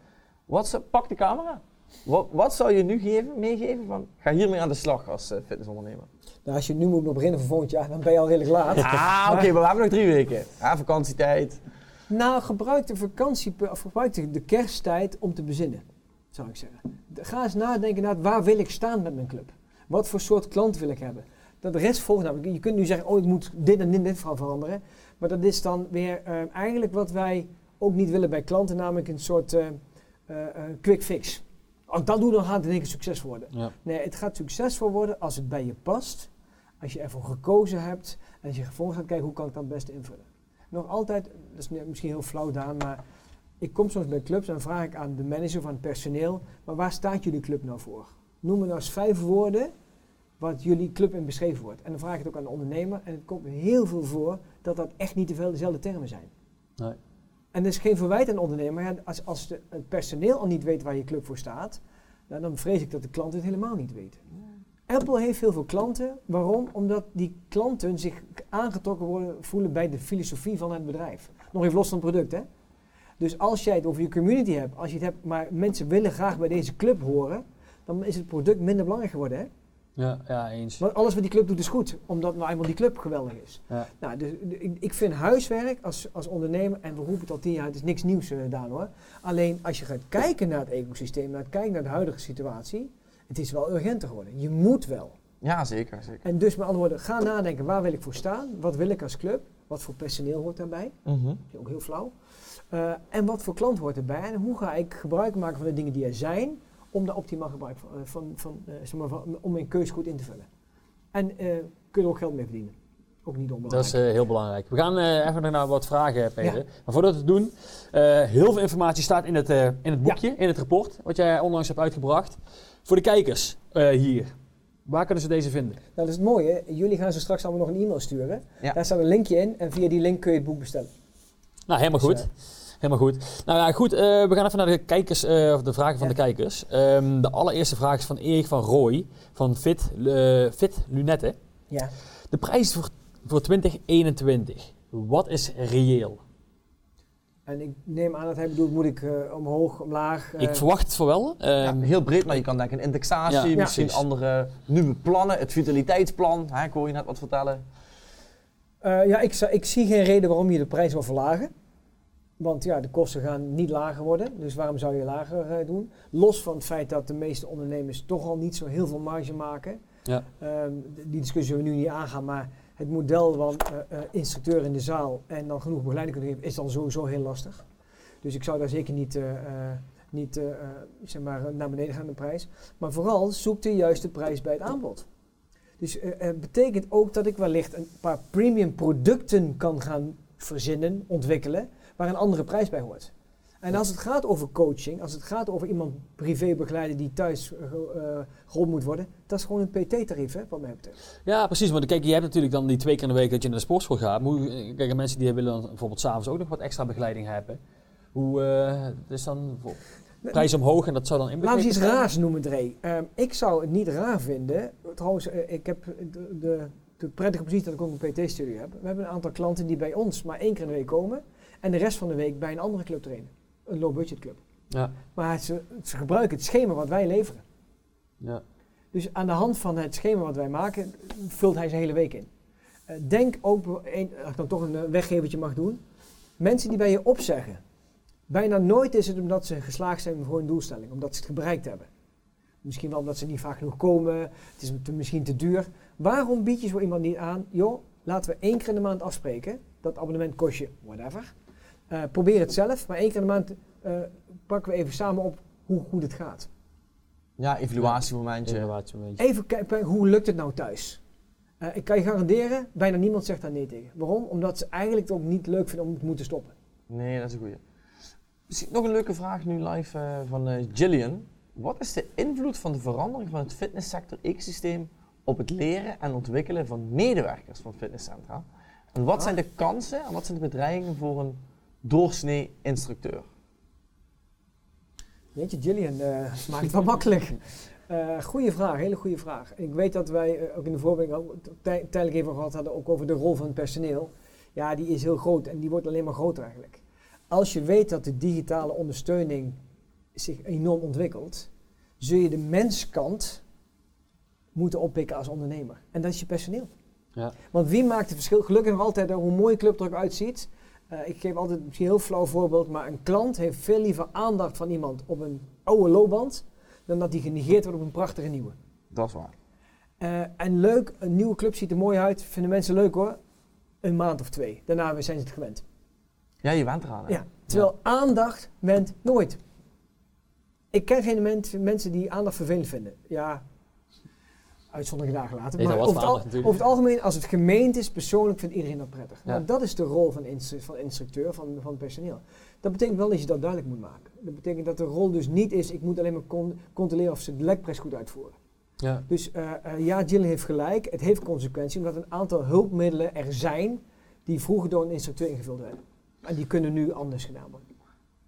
Wat zou- pak de camera. Wat, wat zou je nu geven, meegeven van, ga hiermee aan de slag als eh, fitnessondernemer? Nou, als je nu moet beginnen voor volgend jaar, dan ben je al redelijk laat. Ah, oké, maar we hebben nog drie weken. Ja, vakantietijd. Nou, gebruik de vakantie, of gebruik de, de kersttijd om te bezinnen, zou ik zeggen. De- Ga eens nadenken naar waar wil ik staan met mijn club? Wat voor soort klant wil ik hebben? Dat de rest volgt namelijk. Je kunt nu zeggen, oh ik moet dit en dit, dit van veranderen. Maar dat is dan weer eh, eigenlijk wat wij ook niet willen bij klanten, namelijk een soort eh, quick fix. Als dat doe, dan gaat het in één keer succesvol worden. ja. Nee, het gaat succesvol worden als het bij je past, als je ervoor gekozen hebt en als je vervolgens gaat kijken hoe kan ik dat het beste invullen. Nog altijd, dat is misschien heel flauw Daan, maar ik kom soms bij clubs en vraag ik aan de manager van het personeel, maar waar staat jullie club nou voor? Noem me nou eens vijf woorden wat jullie club in beschreven wordt. En dan vraag ik het ook aan de ondernemer en het komt me heel veel voor dat dat echt niet te veel dezelfde termen zijn. Nee. En dat is geen verwijt aan de ondernemer, maar ja, als, als de, het personeel al niet weet waar je club voor staat, nou, dan vrees ik dat de klanten het helemaal niet weten. Apple heeft heel veel klanten. Waarom? Omdat die klanten zich aangetrokken worden, voelen bij de filosofie van het bedrijf. Nog even los van het product, hè? Dus als jij het over je community hebt, als je het hebt, maar mensen willen graag bij deze club horen, dan is het product minder belangrijk geworden, hè? Ja, ja, eens. Want alles wat die club doet is goed, omdat nou eenmaal die club geweldig is. Ja. Nou, dus, ik, ik vind huiswerk als, als ondernemer, en we roepen het al tien jaar, het is niks nieuws uh, Daan hoor. Alleen als je gaat kijken naar het ecosysteem, naar het kijken naar de huidige situatie, het is wel urgenter geworden. Je moet wel. Ja, zeker. zeker. En dus met andere woorden, ga nadenken, waar wil ik voor staan? Wat wil ik als club? Wat voor personeel hoort daarbij? Mhm. Dat is ook heel flauw. Uh, en wat voor klant hoort erbij? En hoe ga ik gebruik maken van de dingen die er zijn, om daar optimaal gebruik van, van, van, uh, zeg maar, van om mijn keus goed in te vullen. En kun je er ook geld mee verdienen. Ook niet onbelangrijk. Dat is heel belangrijk. We gaan even naar wat vragen, Peter. Ja. Maar voordat we het doen, heel veel informatie staat in het, in het boekje, ja. in het rapport, wat jij onlangs hebt uitgebracht. Voor de kijkers hier, waar kunnen ze deze vinden? Nou, dat is het mooie. Jullie gaan ze straks allemaal nog een e-mail sturen. Ja. Daar staat een linkje in en via die link kun je het boek bestellen. Nou, helemaal goed. Dus, Helemaal goed. Nou ja, goed. Uh, we gaan even naar de kijkers, uh, of de vragen van ja. de kijkers. Um, de allereerste vraag is van Erik van Rooij van Fit, uh, Fit Lunette. Ja. De prijs voor, voor 2021. Wat is reëel? En ik neem aan dat hij bedoelt, moet ik uh, omhoog, omlaag? ik verwacht het voor wel. Ja, heel breed, maar je kan denken indexatie, ja. misschien ja, andere nieuwe plannen. Het vitaliteitsplan, hè, ik hoor je net wat vertellen. Uh, ja, ik, ik, zie geen reden waarom je de prijs wil verlagen. Want ja, de kosten gaan niet lager worden, dus waarom zou je lager uh, doen? Los van het feit dat de meeste ondernemers toch al niet zo heel veel marge maken. Ja. Um, die discussie zullen we nu niet aangaan, maar het model van uh, uh, instructeur in de zaal en dan genoeg begeleiding kunnen geven, is dan sowieso heel lastig. Dus ik zou daar zeker niet, niet zeg maar naar beneden gaan de prijs. Maar vooral zoek de juiste prijs bij het aanbod. Dus het betekent ook dat ik wellicht een paar premium producten kan gaan verzinnen, ontwikkelen, waar een andere prijs bij hoort. En als het gaat over coaching, als het gaat over iemand privé begeleiden die thuis uh, geholpen moet worden, dat is gewoon een PT-tarief, wat mij betreft. Ja, precies. Want kijk, je hebt natuurlijk dan die twee keer in de week dat je naar de sportschool gaat. Maar hoe, kijk, mensen die willen dan bijvoorbeeld s'avonds ook nog wat extra begeleiding hebben. Hoe uh, is dan... prijs omhoog en dat zou dan Laten we inbegrepen eens iets raars noemen, Dre. Ehm, ik zou het niet raar vinden. Trouwens, eh, ik heb de, de, de prettige positie dat ik ook een PT-studio heb. We hebben een aantal klanten die bij ons maar één keer in de week komen. En de rest van de week bij een andere club trainen. Een low-budget club. Ja, Maar ze, ze gebruiken het schema wat wij leveren. ja. Dus aan de hand van het schema wat wij maken, vult hij zijn hele week in. Eh, denk ook, een, als ik dan toch een eh, weggevertje mag doen. Mensen die bij je opzeggen. Bijna nooit is het omdat ze geslaagd zijn voor een doelstelling. Omdat ze het bereikt hebben. Misschien wel omdat ze niet vaak genoeg komen. Het is te- misschien te duur. Waarom bied je zo iemand niet aan? Joh, laten we één keer in de maand afspreken. Dat abonnement kost je whatever. Eh, probeer het zelf. Maar één keer in de maand eh, pakken we even samen op hoe goed het gaat. Ja, evaluatiemomentje. Even kijken, hoe lukt het nou thuis? Eh, ik kan je garanderen, bijna niemand zegt daar nee tegen. Waarom? Omdat ze eigenlijk het ook niet leuk vinden om te moeten stoppen. Nee, dat is een goeie. Misschien nog een leuke vraag nu live eh, van eh, Gillian. Wat is de invloed van de verandering van het fitnesssector-ecosysteem op het leren en ontwikkelen van medewerkers van fitnesscentra? En wat Ah. zijn de kansen en wat zijn de bedreigingen voor een doorsnee instructeur? Weet je, Gillian eh, maakt het wel makkelijk. Eh goeie vraag, hele goede vraag. Ik weet dat wij eh, ook in de voorbereiding tij- tijdelijk even gehad hadden, ook over de rol van het personeel. Ja, die is heel groot en die wordt alleen maar groter eigenlijk. Als je weet dat de digitale ondersteuning zich enorm ontwikkelt, zul je de menskant moeten oppikken als ondernemer. En dat is je personeel. Ja. Want wie maakt het verschil? Gelukkig nog altijd hoe een mooie club er ook uitziet. Eh, ik geef altijd misschien een heel flauw voorbeeld, maar een klant heeft veel liever aandacht van iemand op een oude loopband, dan dat die genegeerd wordt op een prachtige nieuwe. Dat is waar. Eh, en leuk, een nieuwe club ziet er mooi uit, vinden mensen leuk hoor. Een maand of twee. Daarna zijn ze het gewend. Ja, je went eraan. hè? Ja. Terwijl aandacht went nooit. Ik ken geen men- mensen die aandacht vervelend vinden. Ja, uitzonderingen gelaten. Weet Maar wat over het, al- over het algemeen, als het gemeend is, persoonlijk vindt iedereen dat prettig. Ja. Nou, dat is de rol van, instru- van instructeur, van, van personeel. Dat betekent wel dat je dat duidelijk moet maken. Dat betekent dat de rol dus niet is, ik moet alleen maar con- controleren of ze de lekpres goed uitvoeren. Ja. Dus eh, eh, ja, Jill heeft gelijk. Het heeft consequenties omdat een aantal hulpmiddelen er zijn die vroeger door een instructeur ingevuld werden. En die kunnen nu anders gedaan worden.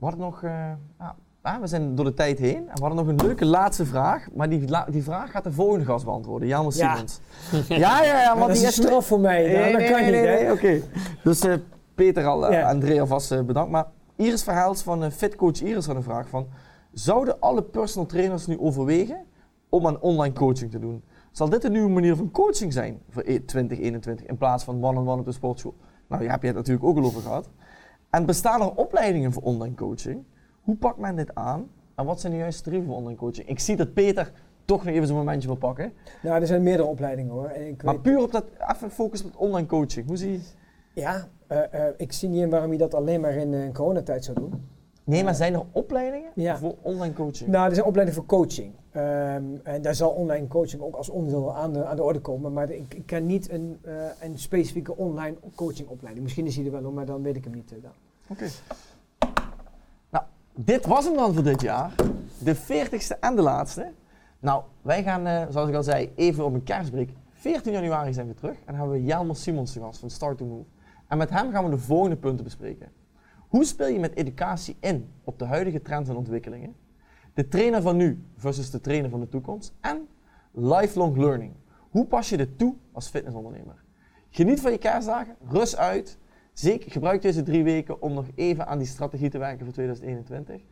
Hadden nog, eh, nou, ah, we zijn door de tijd heen en we hadden nog een leuke laatste vraag, maar die, la- die vraag gaat de volgende gast beantwoorden, Jan Ja. Simons. Ja, ja, ja, Maar want dat die is straf voor mij. Nou, dat kan niet, hè? Oké. Dus eh, Peter al, eh, Ja. André alvast eh, bedankt. Maar Iris Verhaals van Fitcoach Iris had een vraag van, zouden alle personal trainers nu overwegen om aan online coaching te doen? Zal dit een nieuwe manier van coaching zijn voor e- 2021 in plaats van one-on-one op de sportschool? Nou, daar heb je het natuurlijk ook al over gehad. En bestaan er opleidingen voor online coaching? Hoe pakt men dit aan? En wat zijn de juiste tarieven voor online coaching? Ik zie dat Peter toch nog even zo'n momentje wil pakken. Nou, er zijn meerdere opleidingen hoor. En ik Maar weet, puur op dat, even focus op online coaching. Hoe zie je? ja, eh, eh, ik zie niet in waarom je dat alleen maar in eh, coronatijd zou doen. Nee, maar zijn er opleidingen Ja. voor online coaching? Nou, er zijn opleidingen voor coaching. Ehm, en daar zal online coaching ook als onderdeel aan de, aan de orde komen. Maar ik, ik ken niet een, een specifieke online coachingopleiding. Misschien is die er wel, maar dan weet ik hem niet. Oké. Dit was hem dan voor dit jaar. De 40ste en de laatste. Nou, wij gaan, eh, zoals ik al zei, even op een kerstbreak. 14 januari zijn we terug. En hebben we Jelmer Simons te gast van Start to Move. En met hem gaan we de volgende punten bespreken. Hoe speel je met educatie in op de huidige trends en ontwikkelingen? De trainer van nu versus de trainer van de toekomst. En lifelong learning. Hoe pas je dit toe als fitnessondernemer? Geniet van je kerstdagen, rust uit. Zeker, gebruik deze drie weken om nog even aan die strategie te werken voor 2021.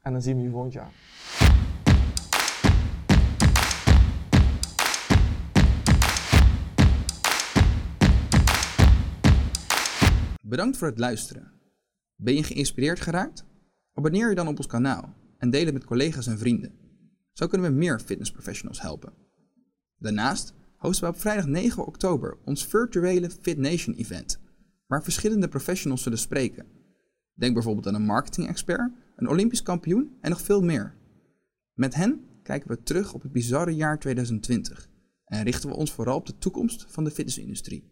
En dan zien we je volgend jaar. Bedankt voor het luisteren. Ben je geïnspireerd geraakt? Abonneer je dan op ons kanaal en deel het met collega's en vrienden. Zo kunnen we meer fitnessprofessionals helpen. Daarnaast hosten we op vrijdag 9 oktober ons virtuele Fit Nation event, waar verschillende professionals zullen spreken. Denk bijvoorbeeld aan een marketing-expert, een Olympisch kampioen en nog veel meer. Met hen kijken we terug op het bizarre jaar 2020 en richten we ons vooral op de toekomst van de fitnessindustrie.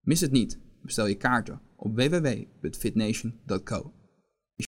Mis het niet. Bestel je kaarten op www.fitnation.co.